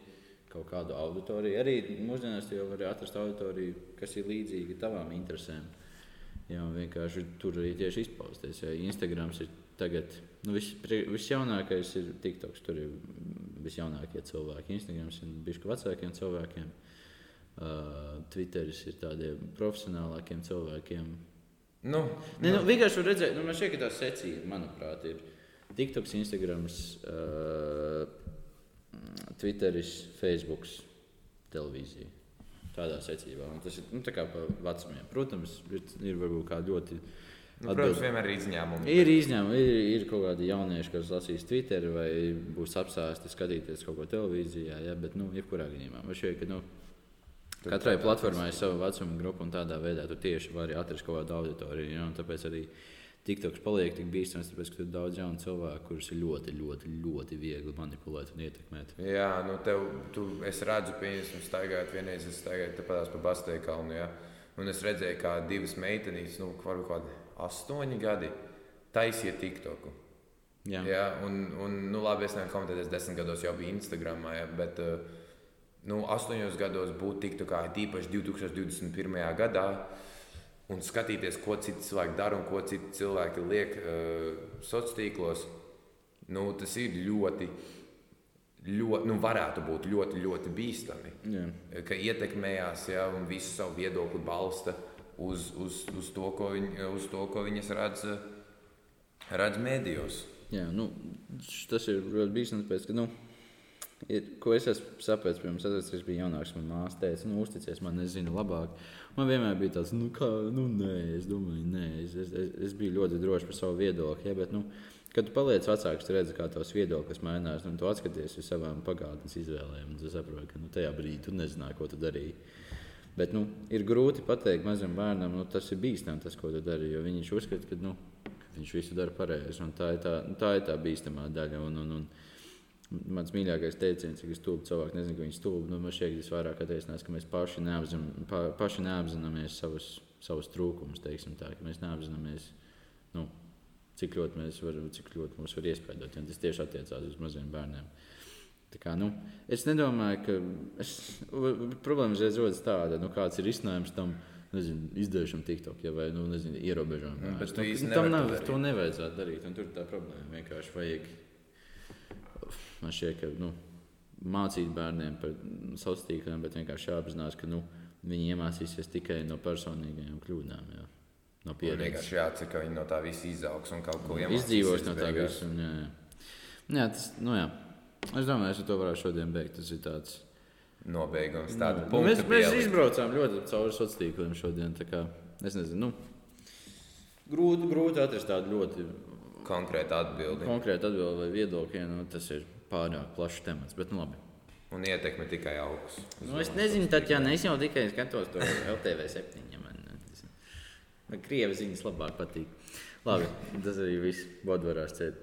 Speaker 1: kaut kādu auditoriju. Arī mūsdienās jau vari atrast auditoriju, kas ir līdzīga tavām interesēm. Jā, vienkārši tur arī tieši izpausties. Ja Instagrams ir tagad, nu, vis, prie- visjaunākais ir TikToks. Tur ir visjaunākie cilvēki. Instagrams ir bijis vecākiem cilvēkiem. Uh, Twitteris ir tādiem profesionālākiem cilvēkiem.
Speaker 2: Nu,
Speaker 1: Ne, nu, vienkārši var redzēt, nu, šķiet, ka tā secība, manuprāt, ir TikToks, Instagrams, uh, Twitteris, Facebook, televīzija. Tādā secībā. Un tas ir nu, tā kā pa vecumiem. Protams, ir, ir varbūt kādi ļoti.
Speaker 2: Nu, protams, vienmēr ir izņēmumi.
Speaker 1: Ir izņēmumi, ir, ir kaut kādi jaunieši, kas lasīs Twitter vai būs apsēsti skatīties kaut ko televīzijā, ja, bet, nu, jebkurā gadījumā. Šķiet, ka, nu, Katrai platformai ir sava vecuma grupa, un tādā veidā tu tieši vari atrast kaut kādu auditoriju. Ja? Tāpēc arī TikToks paliek tik bīstams, tāpēc, ka tur ir daudz jaunu cilvēku, kurus ir ļoti, ļoti, ļoti viegli manipulēt un ietekmēt.
Speaker 2: Jā, nu tev, tu, es redzu, piemēram, staigājot vienreiz, es staigāju tepat pa Bastēju kalnu, jā, un es redzēju, kā divas meitenes, nu, varbūt kādi astoņi gadi, taisīja TikToku.
Speaker 1: Jā,
Speaker 2: Jā, un, un nu, labi, es nevaru komentēt, es desmit gados jau biju Instagramā, jā, bet uh, nu, astoņos gados būt TikTokā, tīpaši 2021. gadā, un skatīties, ko citi cilvēki dara un ko citi cilvēki liek uh, sociālos tīklos, nu, tas ir ļoti, ļoti, nu, varētu būt ļoti, ļoti bīstami.
Speaker 1: jā.
Speaker 2: Ka ietekmējās, ja, un visu savu viedokli balsta uz, uz, uz, to, viņ, uz to, ko viņas redz, redz mēdījos.
Speaker 1: jā nu, tas ir ļoti bīstami, tāpēc, ka, nu, ir, ko es esmu sapratis, pirms es, es biju jaunāks, man māsa teica, nu, uzticies man, es zinu labāk. Man vienmēr bija tāds, nu, kā, nu, nē, es domāju, nē, es, es, es, es biju ļoti drošs par savu viedokli, ja, bet, nu, kad tu paliec vecāks, tu redzi, kā tavs viedoklis mainās, un tu atskaties uz savām pagātnes izvēlēm, un tu saproti, ka, nu, tajā brīdī tu nezināji, ko tu darīji. Bet nu, ir grūti pateikt mazam bērnam, nu, tas ir bīstami, tas, ko tu dari. Jo viņš uzskata, ka, nu, viņš visu dara pareizi. Tā ir tā, nu, tā, ir tā bīstamā daļa. Un, un, un mans mīļākais teiciens, ka es stulbu cilvēku nezinu, ka viņš stulbu. Nu, man ka tas vairāk attiecinās, ka mēs paši, neapzin, pa, paši neapzināmies savus, savus trūkumus. teiksim Tā, ka mēs neapzināmies, nu, cik ļoti, var, cik ļoti mums var iespēdot. Un tas tieši attiecās uz maziem bērniem. Tā Kā, nu, es nedomāju, ka es, problēma uzreiz rodas tāda, nu, kāds ir risinājums tam nezinu, izdevšam TikTok ja, vai nu, nezinu, ierobežojumam.
Speaker 2: Mm, bet tu
Speaker 1: Nu,
Speaker 2: īsti
Speaker 1: tam nav, to nevajadzētu darīt. Tur tā problēma. Vienkārši vajag. Man šķiet, ka nu, mācīt bērniem par sociāliem tīkliem, bet vienkārši jāapzinās, ka nu, viņi iemācīsies tikai no personīgajām kļūdām. Jā. No pieredzes.
Speaker 2: vienkārši jācer, ka viņi no tā visa izaugs un kaut ko iemācīsies.
Speaker 1: Izdzīvos no tā visa. Jā, jā. jā, tas, nu, jā. Es domāju, ar to varētu šodien beigt. Tas ir tāds.
Speaker 2: Nobeigums tāda
Speaker 1: Nu, mēs, mēs izbraucām ļoti cauri sociāliem tīkliem šodien. Es nezinu, nu, grūti, grūti atrast tādu ļoti
Speaker 2: Konkrēta atbildi.
Speaker 1: konkrētu atbildi vai viedokli. Nu, tas ir pārāk plašs temats. Bet, nu, labi.
Speaker 2: Un ietekme tikai augs.
Speaker 1: Nu, es nezinu, tad, ja es jau tikai skatos to LTV tas- man krievi ziņas labāk patīk. Labi, tas arī viss. Bodvarās ciet.